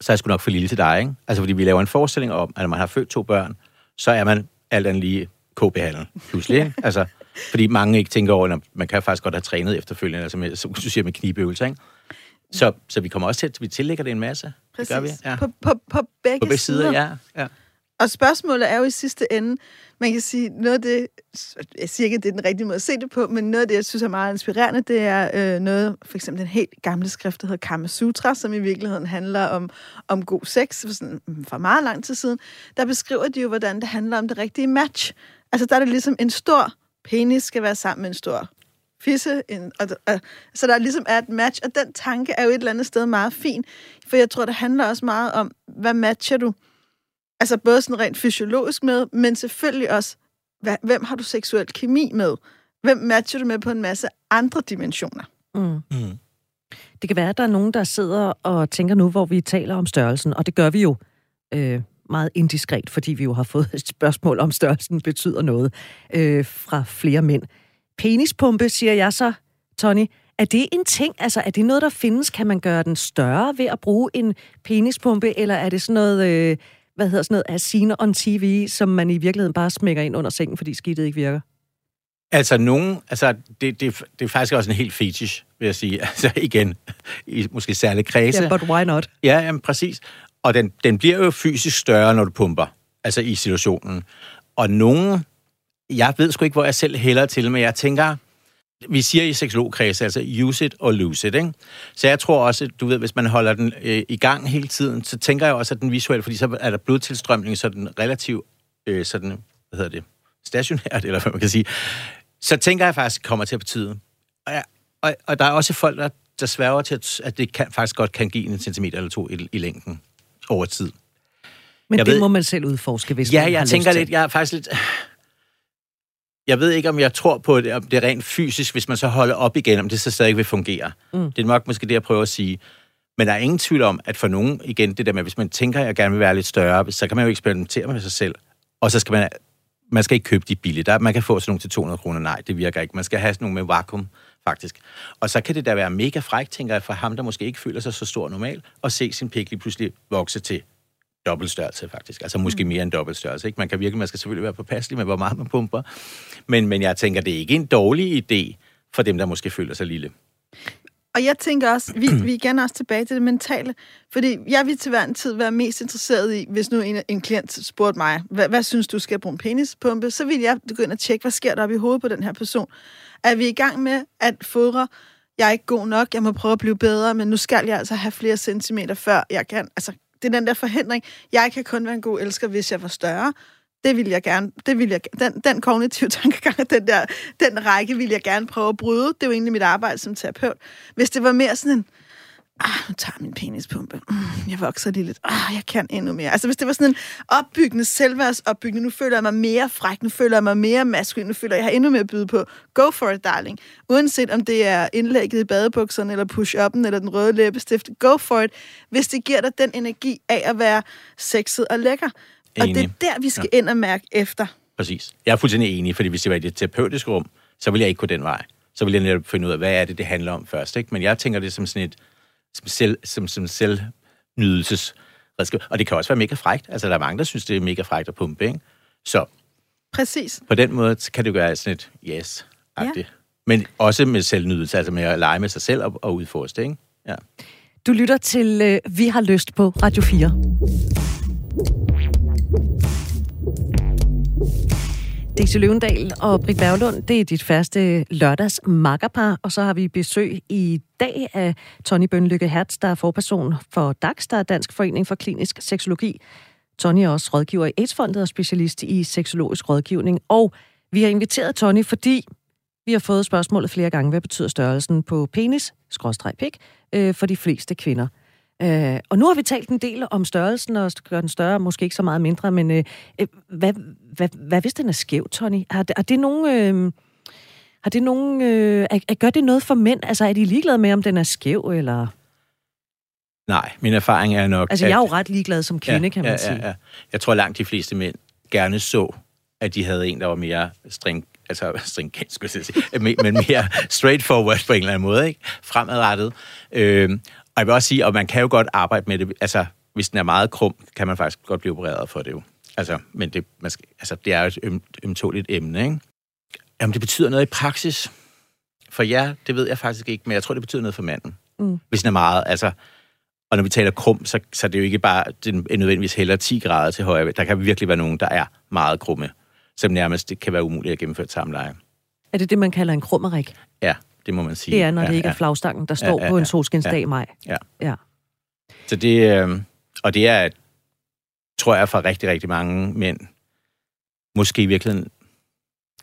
så er jeg sgu nok for lille til dig, ikke? Altså, fordi vi laver en forestilling om, at når man har født to børn, så er man alt andet lige KB-handel, pludselig, ikke? Altså, fordi mange ikke tænker over, at man kan faktisk godt have trænet efterfølgende, altså med, som du siger, med knibeøvelser, ikke? Så, så vi kommer også til, at vi tillægger det en masse. Præcis. Det gør vi. Ja. På, på, på begge, på begge sider. sider. Ja, ja. Og spørgsmålet er jo i sidste ende, man kan sige, noget af det, jeg siger ikke, at det er den rigtige måde at se det på, men noget af det, jeg synes er meget inspirerende, det er øh, noget, for eksempel den helt gamle skrift, der hedder Kama Sutra, som i virkeligheden handler om, om god sex, for, sådan, mm, for meget lang tid siden. Der beskriver de jo, hvordan det handler om det rigtige match. Altså, der er det ligesom en stor penis skal være sammen med en stor fisse. En, og, og, så der ligesom er et match, og den tanke er jo et eller andet sted meget fin, for jeg tror, det handler også meget om, hvad matcher du? Altså både sådan rent fysiologisk med, men selvfølgelig også, hvad, hvem har du seksuel kemi med? Hvem matcher du med på en masse andre dimensioner? Mm. Mm. Det kan være, at der er nogen, der sidder og tænker nu, hvor vi taler om størrelsen, og det gør vi jo øh, meget indiskret, fordi vi jo har fået et spørgsmål om størrelsen betyder noget øh, fra flere mænd. Penispumpe, siger jeg så, Tony. Er det en ting? Altså, er det noget, der findes? Kan man gøre den større ved at bruge en penispumpe, eller er det sådan noget... Øh, hvad hedder sådan noget, af scene on TV, som man i virkeligheden bare smækker ind under sengen, fordi skidtet ikke virker? Altså nogen, altså det, det, det er faktisk også en helt fetish, vil jeg sige. Altså igen, i måske særlig kredse. Ja, yeah, but why not? Ja, jamen, præcis. Og den, den bliver jo fysisk større, når du pumper, altså i situationen. Og nogen, jeg ved sgu ikke, hvor jeg selv hælder til, men jeg tænker, vi siger i seksologkreds, altså use it or lose it, ikke? Så jeg tror også, du ved, hvis man holder den øh, i gang hele tiden, så tænker jeg også, at den visuelt, fordi så er der blodtilstrømning, så den relativt, øh, sådan, hvad hedder det, stationært, eller hvad man kan sige, så tænker jeg faktisk, kommer til at betyde. Og, ja, og, og der er også folk, der, der sværger til, at, at det kan, faktisk godt kan give en centimeter eller to i, i længden over tid. Men jeg det ved, må man selv udforske, hvis ja, man jeg har tænker lidt, jeg er faktisk lidt jeg ved ikke, om jeg tror på det, om det er rent fysisk, hvis man så holder op igen, om det så stadig vil fungere. Mm. Det er nok måske det, jeg prøver at sige. Men der er ingen tvivl om, at for nogen, igen, det der med, hvis man tænker, at jeg gerne vil være lidt større, så kan man jo eksperimentere med sig selv. Og så skal man, man skal ikke købe de billige. Der, man kan få sådan nogle til 200 kroner. Nej, det virker ikke. Man skal have sådan nogle med vakuum, faktisk. Og så kan det da være mega frækt, tænker jeg, for ham, der måske ikke føler sig så stor normal, og se sin pik lige pludselig vokse til dobbelt størrelse, faktisk. Altså måske mm. mere end dobbelt størrelse. Ikke? Man kan virkelig, man skal selvfølgelig være påpasselig med, hvor meget man pumper. Men, men jeg tænker, det er ikke en dårlig idé for dem, der måske føler sig lille. Og jeg tænker også, vi, vi er gerne også tilbage til det mentale, fordi jeg vil til hver en tid være mest interesseret i, hvis nu en, en klient spurgte mig, hvad, hvad synes du skal bruge en penispumpe, så vil jeg ind og tjekke, hvad sker der op i hovedet på den her person. Er vi i gang med at fodre, jeg er ikke god nok, jeg må prøve at blive bedre, men nu skal jeg altså have flere centimeter, før jeg kan, altså det er den der forhindring. Jeg kan kun være en god elsker, hvis jeg var større. Det vil jeg gerne. Det vil jeg, den, den kognitive tankegang, den der den række, vil jeg gerne prøve at bryde. Det er jo egentlig mit arbejde som terapeut. Hvis det var mere sådan en, ah, nu tager min penispumpe. Mm, jeg vokser lige lidt. Ah, jeg kan endnu mere. Altså, hvis det var sådan en opbyggende, selvværdsopbyggende, nu føler jeg mig mere fræk, nu føler jeg mig mere maskulin, nu føler jeg, jeg har endnu mere at byde på. Go for it, darling. Uanset om det er indlægget i badebukserne, eller push-up'en, eller den røde læbestift. Go for it, hvis det giver dig den energi af at være sexet og lækker. Og det er der, vi skal ja. ind og mærke efter. Præcis. Jeg er fuldstændig enig, fordi hvis det var i det terapeutiske rum, så vil jeg ikke gå den vej. Så vil jeg netop finde ud af, hvad er det, det handler om først. Ikke? Men jeg tænker det som sådan et som, selv, som, som selvnydelses Og det kan også være mega frægt. Altså, der er mange, der synes, det er mega frægt at pumpe, ikke? Så Præcis. på den måde kan det gøre sådan et yes ja. Men også med selvnydelse, altså med at lege med sig selv og, og udforske det, ikke? Ja. Du lytter til øh, Vi har lyst på Radio 4. Daisy Løvendal og Britt Berglund, det er dit første lørdags makkerpar, og så har vi besøg i dag af Tony Bønlykke Hertz, der er forperson for DAX, der er Dansk Forening for Klinisk Seksologi. Tony er også rådgiver i AIDS-fondet og specialist i seksologisk rådgivning. Og vi har inviteret Tony, fordi vi har fået spørgsmålet flere gange, hvad betyder størrelsen på penis, skråstreg pik, øh, for de fleste kvinder. Øh, og nu har vi talt en del om størrelsen, og gør den større, måske ikke så meget mindre, men øh, øh hvad, hvad, hvad hvis den er skæv, Tony? Har, har det nogen... Øh, har det nogen... Øh, er, gør det noget for mænd? Altså, er de ligeglade med, om den er skæv, eller... Nej, min erfaring er nok... Altså, jeg er jo ret ligeglad som kvinde, ja, kan man ja, sige. Ja, ja. Jeg tror, langt de fleste mænd gerne så, at de havde en, der var mere string, altså stringent, skulle jeg sige, men mere straightforward på en eller anden måde, ikke? Fremadrettet. Øh, og jeg vil også sige, at man kan jo godt arbejde med det, altså hvis den er meget krum, kan man faktisk godt blive opereret for det jo. Altså, men det, man skal, altså, det er jo et øm, ømtåligt emne, ikke? Jamen, det betyder noget i praksis. For jer, det ved jeg faktisk ikke, men jeg tror, det betyder noget for manden. Mm. Hvis den er meget, altså... Og når vi taler krum, så, så er det jo ikke bare den er nødvendigvis heller 10 grader til højre. Der kan virkelig være nogen, der er meget krumme, som nærmest det kan være umuligt at gennemføre et samleje. Er det det, man kalder en krummerik? Ja, det må man sige. Det er, når ja, det ikke ja. er flagstangen, der står ja, ja, på en solskinsdag i maj. Ja. ja. Så det, øh, og det er, tror jeg, for rigtig, rigtig mange mænd, måske i virkeligheden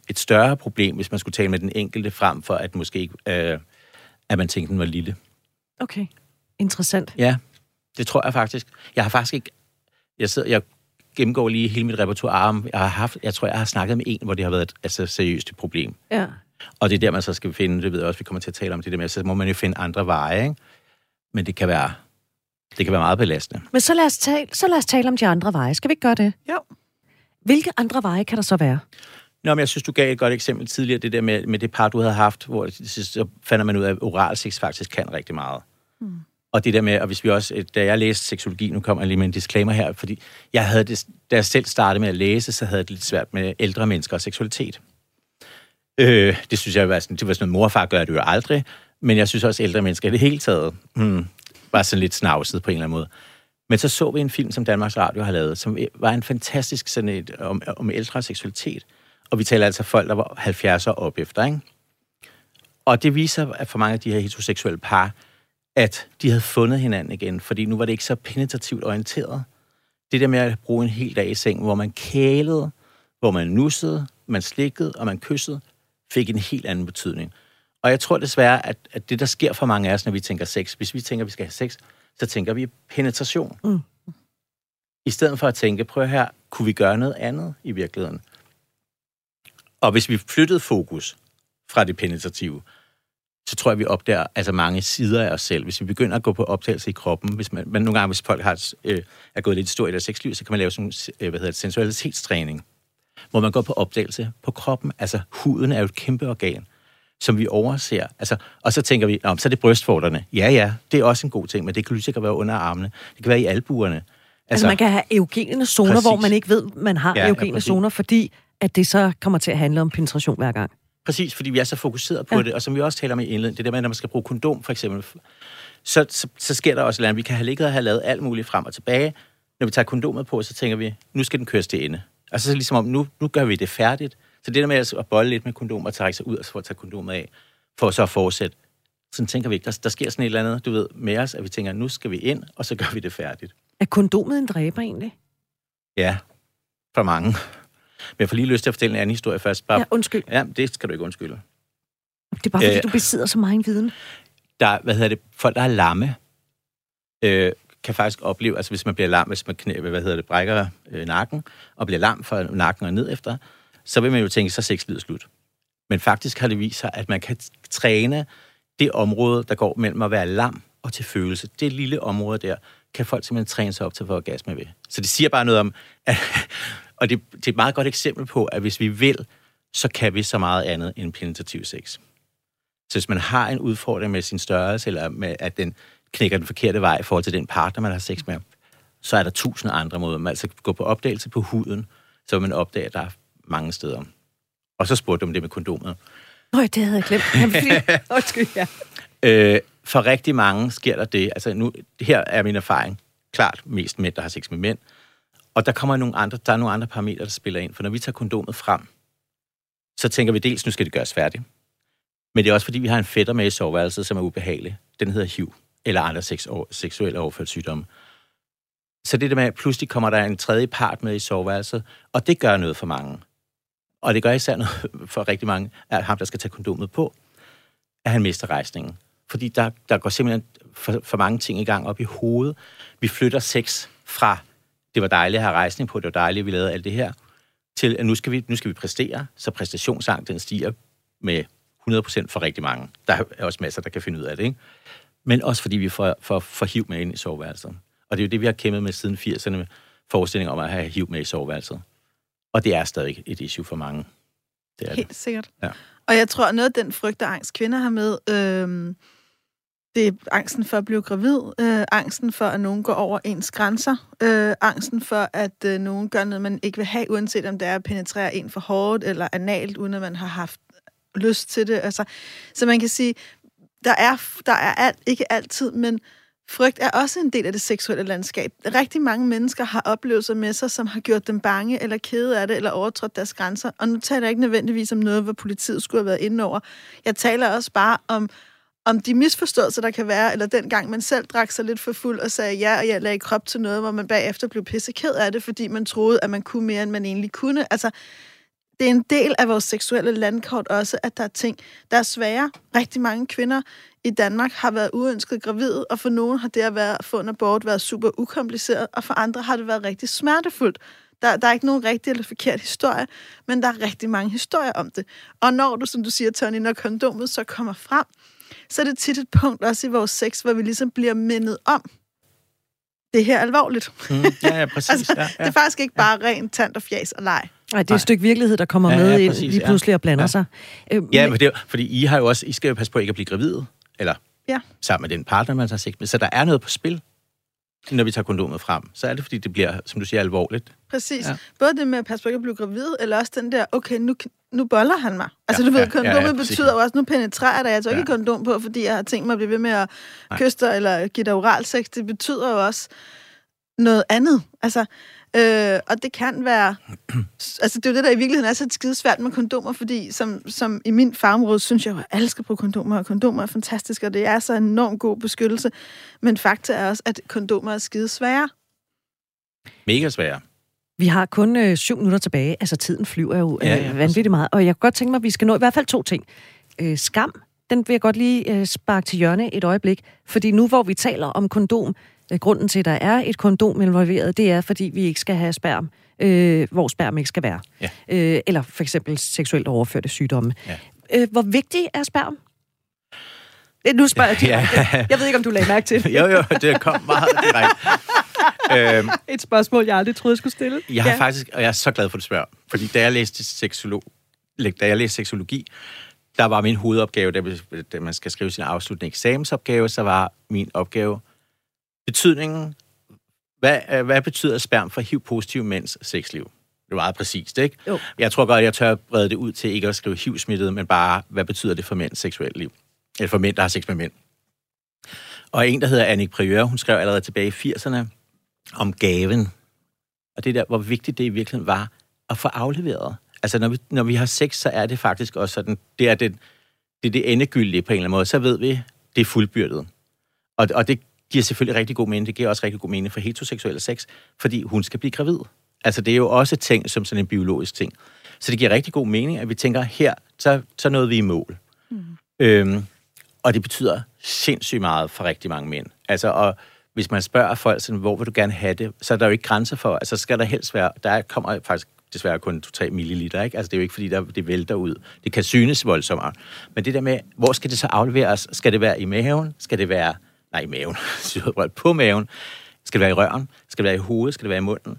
et større problem, hvis man skulle tale med den enkelte, frem for at måske ikke, øh, at man tænkte, den var lille. Okay, interessant. Ja, det tror jeg faktisk. Jeg har faktisk ikke... Jeg, sidder, jeg gennemgår lige hele mit repertoire. Jeg, har haft, jeg tror, jeg har snakket med en, hvor det har været et altså, seriøst problem. Ja. Og det er der, man så skal finde, det ved jeg også, vi kommer til at tale om det der med, så må man jo finde andre veje, ikke? Men det kan være, det kan være meget belastende. Men så lad, os tale, så lad os tale om de andre veje. Skal vi ikke gøre det? Jo. Hvilke andre veje kan der så være? Nå, men jeg synes, du gav et godt eksempel tidligere, det der med, med det par, du havde haft, hvor så fandt man ud af, at oral sex faktisk kan rigtig meget. Mm. Og det der med, og hvis vi også, da jeg læste seksologi, nu kommer jeg lige med en disclaimer her, fordi jeg havde det, da jeg selv startede med at læse, så havde jeg det lidt svært med ældre mennesker og seksualitet. Øh, det synes jeg var sådan, det var sådan noget, morfar gør det jo aldrig, men jeg synes også, at ældre mennesker i det hele taget hmm, var sådan lidt snavset på en eller anden måde. Men så så vi en film, som Danmarks Radio har lavet, som var en fantastisk sådan et, om, om ældre seksualitet. Og vi taler altså folk, der var 70 år op efter, ikke? Og det viser at for mange af de her heteroseksuelle par, at de havde fundet hinanden igen, fordi nu var det ikke så penetrativt orienteret. Det der med at bruge en hel dag i seng, hvor man kælede, hvor man nussede, man slikkede og man kyssede, fik en helt anden betydning. Og jeg tror desværre, at, at det, der sker for mange af os, når vi tænker sex, hvis vi tænker, at vi skal have sex, så tænker vi penetration. Mm. I stedet for at tænke, prøv her, kunne vi gøre noget andet i virkeligheden? Og hvis vi flyttede fokus fra det penetrative, så tror jeg, vi opdager altså mange sider af os selv. Hvis vi begynder at gå på optagelse i kroppen, hvis man, men nogle gange, hvis folk har, øh, er gået lidt stor i deres sexliv, så kan man lave sådan øh, hvad hedder det, sensualitetstræning, hvor man går på opdagelse på kroppen. Altså, huden er jo et kæmpe organ, som vi overser. Altså, og så tænker vi, så er det brystvorterne. Ja, ja, det er også en god ting, men det kan lige sikkert være under armene. Det kan være i albuerne. Altså, altså man kan have eugene zoner, præcis. hvor man ikke ved, man har ja, eugene ja, zoner, fordi at det så kommer til at handle om penetration hver gang. Præcis, fordi vi er så fokuseret på ja. det, og som vi også taler om i indledningen, det der med, når man skal bruge kondom for eksempel, så, så, så sker der også, at vi kan have ligget og have lavet alt muligt frem og tilbage. Når vi tager kondomet på, så tænker vi, nu skal den køres til ende. Altså så ligesom om, nu, nu gør vi det færdigt. Så det der med at bolle lidt med kondom og trække sig ud og at tage kondomet af, for så at fortsætte. Sådan tænker vi ikke. Der, der sker sådan et eller andet, du ved, med os, at vi tænker, nu skal vi ind, og så gør vi det færdigt. Er kondomet en dræber egentlig? Ja, for mange. Men jeg får lige lyst til at fortælle en anden historie først. Bare, ja, undskyld. Ja, det skal du ikke undskylde. Det er bare fordi, øh, du besidder så meget viden. Der, hvad hedder det, folk, der er lamme, øh, kan faktisk opleve, altså hvis man bliver lam, hvis man knæ, hvad hedder det, brækker øh, nakken, og bliver lam fra nakken og ned efter, så vil man jo tænke, så er sexlivet slut. Men faktisk har det vist sig, at man kan træne det område, der går mellem at være lam og til følelse. Det lille område der, kan folk simpelthen træne sig op til at få orgasme ved. Så det siger bare noget om, at, og det, det er et meget godt eksempel på, at hvis vi vil, så kan vi så meget andet end penetrativ sex. Så hvis man har en udfordring med sin størrelse, eller med, at den knækker den forkerte vej i forhold til den partner, man har sex med, så er der tusind andre måder. Man altså gå på opdagelse på huden, så man opdage, at der er mange steder. Og så spurgte du om det med kondomet. Nej, det havde jeg glemt. Undskyld, ja. Øh, for rigtig mange sker der det. Altså nu, her er min erfaring. Klart mest mænd, der har sex med mænd. Og der kommer nogle andre, der er nogle andre parametre, der spiller ind. For når vi tager kondomet frem, så tænker vi dels, nu skal det gøres færdigt. Men det er også, fordi vi har en fætter med i soveværelset, som er ubehagelig. Den hedder HIV, eller andre seksuelle overført sygdomme. Så det der med, at pludselig kommer der en tredje part med i soveværelset, og det gør noget for mange. Og det gør især noget for rigtig mange at ham, der skal tage kondomet på, at han mister rejsningen. Fordi der, der går simpelthen for, for mange ting i gang op i hovedet. Vi flytter sex fra, det var dejligt at have rejsning på, det var dejligt, at vi lavede alt det her, til at nu skal vi, nu skal vi præstere, så præstationsangsten stiger med 100% for rigtig mange. Der er også masser, der kan finde ud af det, ikke? Men også fordi vi får, får, får hiv med ind i soveværelset. Og det er jo det, vi har kæmpet med siden 80'erne, med forestilling om at have hiv med i soveværelset. Og det er stadig et issue for mange. Det er Helt det. sikkert. Ja. Og jeg tror, noget af den frygt og angst, kvinder har med, øh, det er angsten for at blive gravid, øh, angsten for, at nogen går over ens grænser, øh, angsten for, at øh, nogen gør noget, man ikke vil have, uanset om det er at penetrere en for hårdt eller analt, uden at man har haft lyst til det. Altså, så man kan sige, der er, der er alt, ikke altid, men frygt er også en del af det seksuelle landskab. Rigtig mange mennesker har oplevelser med sig, som har gjort dem bange eller kede af det, eller overtrådt deres grænser. Og nu taler jeg ikke nødvendigvis om noget, hvor politiet skulle have været inde over. Jeg taler også bare om, om de misforståelser, der kan være, eller den gang man selv drak sig lidt for fuld og sagde ja, og jeg lagde krop til noget, hvor man bagefter blev pisseked af det, fordi man troede, at man kunne mere, end man egentlig kunne. Altså, det er en del af vores seksuelle landkort også, at der er ting, der er svære. Rigtig mange kvinder i Danmark har været uønsket gravide, og for nogen har det at være, få en abort været super ukompliceret, og for andre har det været rigtig smertefuldt. Der, der er ikke nogen rigtig eller forkert historie, men der er rigtig mange historier om det. Og når du, som du siger, Tony, når kondomet så kommer frem, så er det tit et punkt også i vores sex, hvor vi ligesom bliver mindet om, det her er alvorligt. Mm, ja, ja, præcis. altså, ja, ja. Det er faktisk ikke bare ja. rent tand og fjæs og leg. Nej, det er et stykke virkelighed, der kommer ja, med ja, præcis, ind lige pludselig ja. og blander ja. sig. Øh, ja, men det er, fordi I har jo også, I skal jo passe på ikke at blive gravide, eller ja. sammen med den partner, man har sex med. Så der er noget på spil, når vi tager kondomet frem. Så er det, fordi det bliver, som du siger, alvorligt. Præcis. Ja. Både det med at passe på ikke at blive gravid, eller også den der, okay, nu, nu boller han mig. Altså, ja, du ved, kondomet ja, ja, betyder jo også, nu penetrerer dig. Jeg tager ja. ikke kondom på, fordi jeg har tænkt mig at blive ved med at kysse dig, eller give dig oral sex. Det betyder jo også noget andet. Altså, Øh, og det kan være... altså, det er jo det, der i virkeligheden er så skide svært med kondomer, fordi som, som i min fagområde synes jeg jo, at alle skal bruge kondomer, og kondomer er fantastiske, og det er så enormt god beskyttelse. Men fakta er også, at kondomer er skide svære. Mega svære. Vi har kun øh, syv minutter tilbage. Altså, tiden flyver jo øh, ja, ja, vanvittigt meget. Og jeg kunne godt tænke mig, at vi skal nå i hvert fald to ting. Øh, skam, den vil jeg godt lige øh, sparke til hjørne et øjeblik. Fordi nu, hvor vi taler om kondom, Øh, grunden til, at der er et kondom involveret, det er, fordi vi ikke skal have sperm, øh, hvor sperm ikke skal være. Ja. Øh, eller for eksempel seksuelt overførte sygdomme. Ja. Øh, hvor vigtig er sperm? Øh, nu spørger jeg direkte. Ja. Jeg ved ikke, om du lagde mærke til det. jo, jo, det kom meget direkte. øhm, et spørgsmål, jeg aldrig troede, jeg skulle stille. Jeg har ja. faktisk, og jeg er så glad for, at du spørger, fordi da jeg læste seksolog, da jeg læste seksologi, der var min hovedopgave, da man skal skrive sin afsluttende eksamensopgave, så var min opgave betydningen, hvad, øh, hvad betyder sperm for HIV-positive mænds sexliv? Det er meget præcist, ikke? Jo. Jeg tror godt, jeg tør brede det ud til ikke at skrive HIV-smittet, men bare, hvad betyder det for mænds seksuelle liv? Eller for mænd, der har sex med mænd. Og en, der hedder Annik Prieur, hun skrev allerede tilbage i 80'erne om gaven. Og det der, hvor vigtigt det i virkeligheden var at få afleveret. Altså, når vi, når vi har sex, så er det faktisk også sådan, det er det, det, er det endegyldige på en eller anden måde. Så ved vi, det er fuldbyrdet. Og, og det giver selvfølgelig rigtig god mening. Det giver også rigtig god mening for heteroseksuelle sex, fordi hun skal blive gravid. Altså, det er jo også ting som sådan en biologisk ting. Så det giver rigtig god mening, at vi tænker, her, så, så nåede vi i mål. Mm. Øhm, og det betyder sindssygt meget for rigtig mange mænd. Altså, og hvis man spørger folk, sådan, hvor vil du gerne have det, så er der jo ikke grænser for, altså skal der helst være, der kommer faktisk desværre kun 2-3 milliliter, ikke? Altså det er jo ikke, fordi der, det vælter ud. Det kan synes voldsommere. Men det der med, hvor skal det så afleveres? Skal det være i maven? Skal det være nej, i maven, på maven. Skal det være i røren? Skal det være i hovedet? Skal det være i munden?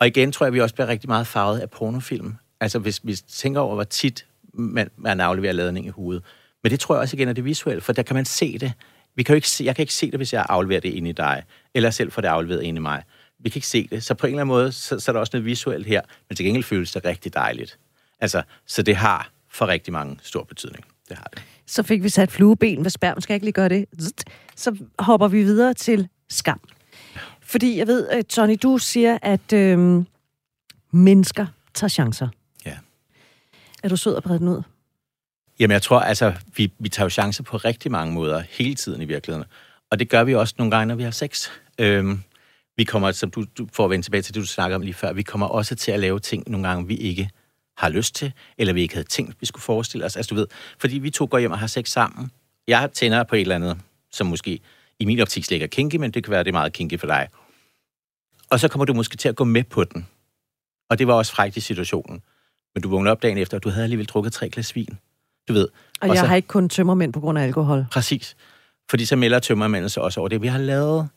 Og igen tror jeg, vi også bliver rigtig meget farvet af pornofilm. Altså hvis vi tænker over, hvor tit man, man afleverer ladning i hovedet. Men det tror jeg også igen er det visuelle, for der kan man se det. Vi kan jo ikke se, jeg kan ikke se det, hvis jeg afleverer det ind i dig, eller selv får det afleveret ind i mig. Vi kan ikke se det. Så på en eller anden måde, så, så er der også noget visuelt her, men til gengæld føles det rigtig dejligt. Altså, så det har for rigtig mange stor betydning. Det har det så fik vi sat flueben ved sperm. Skal jeg ikke lige gøre det? Så hopper vi videre til skam. Fordi jeg ved, at Tony, du siger, at øh, mennesker tager chancer. Ja. Er du sød at brede den ud? Jamen, jeg tror, altså, vi, vi tager jo chancer på rigtig mange måder, hele tiden i virkeligheden. Og det gør vi også nogle gange, når vi har sex. Øhm, vi kommer, som du, du får at vende tilbage til det, du snakker om lige før, vi kommer også til at lave ting nogle gange, vi ikke har lyst til, eller vi ikke havde tænkt, vi skulle forestille os. Altså du ved, fordi vi to går hjem og har sex sammen. Jeg tænder på et eller andet, som måske i min optik slet ikke er kinky, men det kan være, det er meget kinky for dig. Og så kommer du måske til at gå med på den. Og det var også frækt i situationen. Men du vågnede op dagen efter, og du havde alligevel drukket tre glas vin. Du ved. Og, og jeg så, har ikke kun tømmermænd på grund af alkohol. Præcis. Fordi så melder tømmermændene sig også over det, vi har lavet.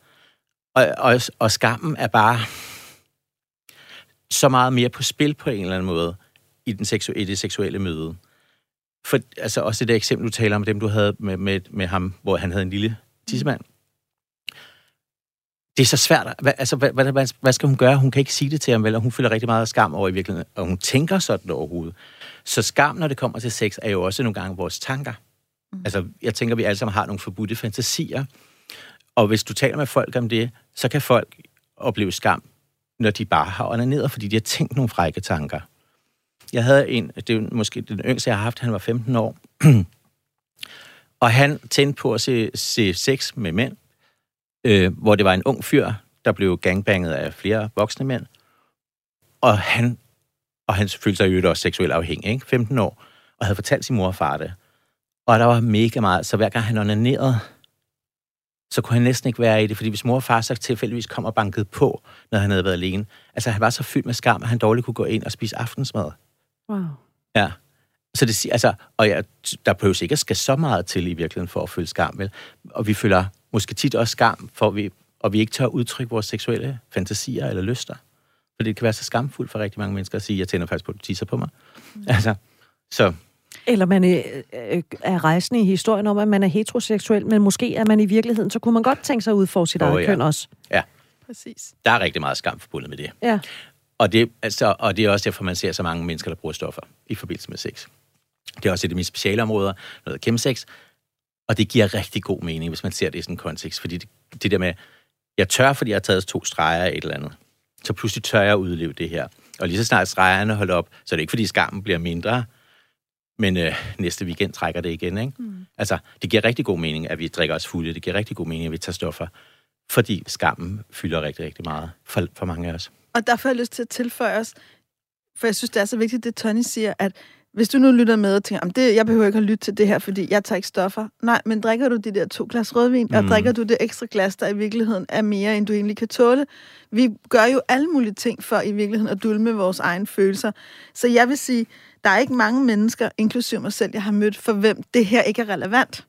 Og, og, og skammen er bare så meget mere på spil på en eller anden måde i, den seksu- i det seksuelle møde. For altså, også det der eksempel, du taler om, dem du havde med, med, med ham, hvor han havde en lille tissemand. Det er så svært. Hvad, altså, hvad, hvad, hvad, skal hun gøre? Hun kan ikke sige det til ham, vel? Og hun føler rigtig meget skam over i virkeligheden, og hun tænker sådan overhovedet. Så skam, når det kommer til sex, er jo også nogle gange vores tanker. Mm. Altså, jeg tænker, vi alle sammen har nogle forbudte fantasier. Og hvis du taler med folk om det, så kan folk opleve skam, når de bare har onaneret, fordi de har tænkt nogle frække tanker. Jeg havde en, det er måske den yngste, jeg har haft, han var 15 år. og han tændte på at se, se sex med mænd, øh, hvor det var en ung fyr, der blev gangbanget af flere voksne mænd. Og han, og han følte sig jo også seksuelt afhængig, ikke? 15 år, og havde fortalt sin mor og far det. Og der var mega meget, så hver gang han onanerede, så kunne han næsten ikke være i det, fordi hvis mor og far så tilfældigvis kom og bankede på, når han havde været alene, altså han var så fyldt med skam, at han dårligt kunne gå ind og spise aftensmad. Wow. Ja. Så det, altså, og ja, der behøves ikke at skal så meget til i virkeligheden for at føle skam, vel? Og vi føler måske tit også skam, for vi, og vi ikke tør udtrykke vores seksuelle fantasier eller lyster. For det kan være så skamfuldt for rigtig mange mennesker at sige, jeg tænder faktisk på, at du tisser på mig. Mm. Altså, så... Eller man øh, øh, er rejsende i historien om, at man er heteroseksuel, men måske er man i virkeligheden, så kunne man godt tænke sig at udfordre sit oh, eget ja. køn også. Ja. Præcis. Der er rigtig meget skam forbundet med det. Ja. Og det, altså, og det er også derfor, man ser så mange mennesker, der bruger stoffer i forbindelse med sex. Det er også et af mine speciale områder, noget kæmsex. Og det giver rigtig god mening, hvis man ser det i sådan en kontekst. Fordi det, det der med, jeg tør, fordi jeg har taget to streger af et eller andet. Så pludselig tør jeg at udleve det her. Og lige så snart stregerne holder op, så er det ikke, fordi skammen bliver mindre, men øh, næste weekend trækker det igen. Ikke? Mm. Altså, det giver rigtig god mening, at vi drikker os fulde. Det giver rigtig god mening, at vi tager stoffer. Fordi skammen fylder rigtig, rigtig meget for, for mange af os. Og derfor har jeg lyst til at tilføje os, for jeg synes, det er så vigtigt, det Tony siger, at hvis du nu lytter med og tænker, det, jeg behøver ikke at lytte til det her, fordi jeg tager ikke stoffer. Nej, men drikker du de der to glas rødvin, mm. og drikker du det ekstra glas, der i virkeligheden er mere, end du egentlig kan tåle. Vi gør jo alle mulige ting for i virkeligheden at dulme vores egne følelser. Så jeg vil sige, der er ikke mange mennesker, inklusive mig selv, jeg har mødt, for hvem det her ikke er relevant.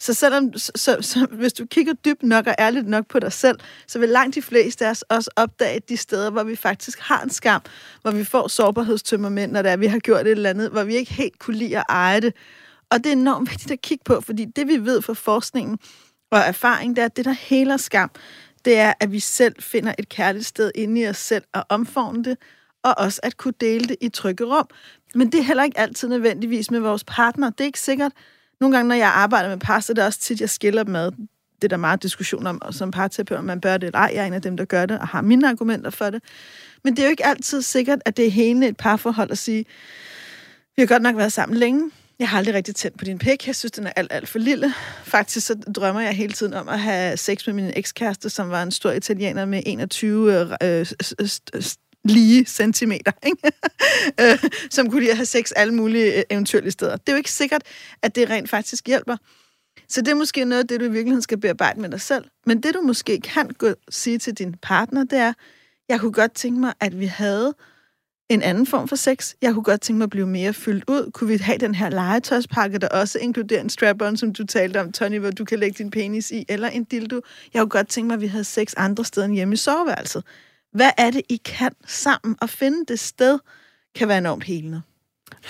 Så selvom, så, så, så, hvis du kigger dybt nok og ærligt nok på dig selv, så vil langt de fleste af os også opdage de steder, hvor vi faktisk har en skam, hvor vi får sårbarhedstømmermænd, når det er, vi har gjort et eller andet, hvor vi ikke helt kunne lide at eje det. Og det er enormt vigtigt at kigge på, fordi det vi ved fra forskningen og erfaring, det er, at det, der heler skam, det er, at vi selv finder et kærligt sted inde i os selv og omfavne det, og også at kunne dele det i trygge rum. Men det er heller ikke altid nødvendigvis med vores partner. Det er ikke sikkert, nogle gange, når jeg arbejder med par, så er det også tit, jeg skiller med det er der meget diskussion om, og som parterapeut, om man bør det eller ej. Jeg er en af dem, der gør det, og har mine argumenter for det. Men det er jo ikke altid sikkert, at det er hele et parforhold at sige, vi har godt nok været sammen længe, jeg har aldrig rigtig tændt på din pæk. Jeg synes, den er alt, alt for lille. Faktisk så drømmer jeg hele tiden om at have sex med min ekskæreste, som var en stor italiener med 21 øh, øh lige centimeter, ikke? Øh, som kunne lige have sex alle mulige øh, eventuelle steder. Det er jo ikke sikkert, at det rent faktisk hjælper. Så det er måske noget af det, du i virkeligheden skal bearbejde med dig selv. Men det, du måske kan gå sige til din partner, det er, jeg kunne godt tænke mig, at vi havde en anden form for sex. Jeg kunne godt tænke mig at blive mere fyldt ud. Kunne vi have den her legetøjspakke, der også inkluderer en strap-on, som du talte om, Tony, hvor du kan lægge din penis i, eller en dildo. Jeg kunne godt tænke mig, at vi havde sex andre steder end hjemme i soveværelset. Hvad er det, I kan sammen? Og finde det sted kan være enormt helende.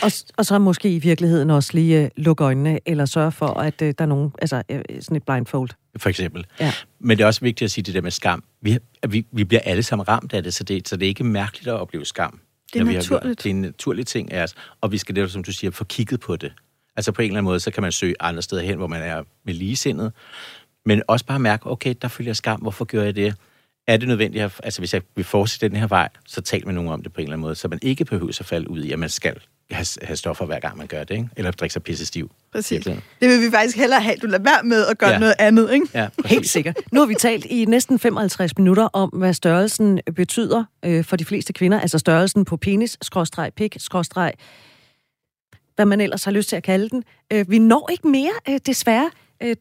Og, og så måske i virkeligheden også lige uh, lukke øjnene, eller sørge for, at uh, der er nogen, altså uh, sådan et blindfold. For eksempel. Ja. Men det er også vigtigt at sige det der med skam. Vi, vi, vi bliver alle sammen ramt af det så, det, så det er ikke mærkeligt at opleve skam. Det er naturligt. det er en naturlig ting af os, og vi skal det, som du siger, få kigget på det. Altså på en eller anden måde, så kan man søge andre steder hen, hvor man er med ligesindet. Men også bare mærke, okay, der følger skam, hvorfor gør jeg det? Er det nødvendigt, at, altså hvis jeg vil fortsætte den her vej, så tal med nogen om det på en eller anden måde, så man ikke behøver at falde ud i, at man skal have, have stoffer hver gang man gør det, ikke? eller drikke sig pisse stiv. Præcis. Det vil vi faktisk hellere have, at du lader være med at gøre ja. noget andet. Ikke? Ja, Helt sikkert. Nu har vi talt i næsten 55 minutter om, hvad størrelsen betyder øh, for de fleste kvinder, altså størrelsen på penis, skråstreg, pik, skråstreg, hvad man ellers har lyst til at kalde den. Øh, vi når ikke mere, øh, desværre. Øh,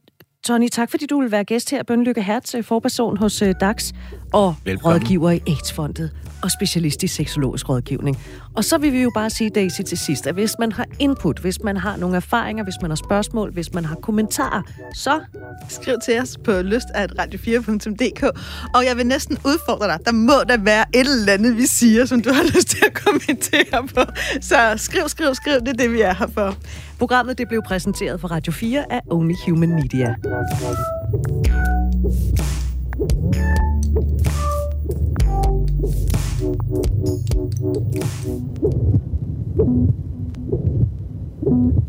Tony, tak fordi du vil være gæst her. Bønlykke Hertz, øh, forperson hos øh, DAX og Velkommen. rådgiver i AIDS-fondet og specialist i seksologisk rådgivning. Og så vil vi jo bare sige, Daisy, til sidst, at hvis man har input, hvis man har nogle erfaringer, hvis man har spørgsmål, hvis man har kommentarer, så Skriv til os på lyst.radio4.dk, og jeg vil næsten udfordre dig. Der må der være et eller andet, vi siger, som du har lyst til at kommentere på. Så skriv, skriv, skriv. Det er det, vi er her for. programmet det blev præsenteret for Radio 4 af Only Human Media. Thank you.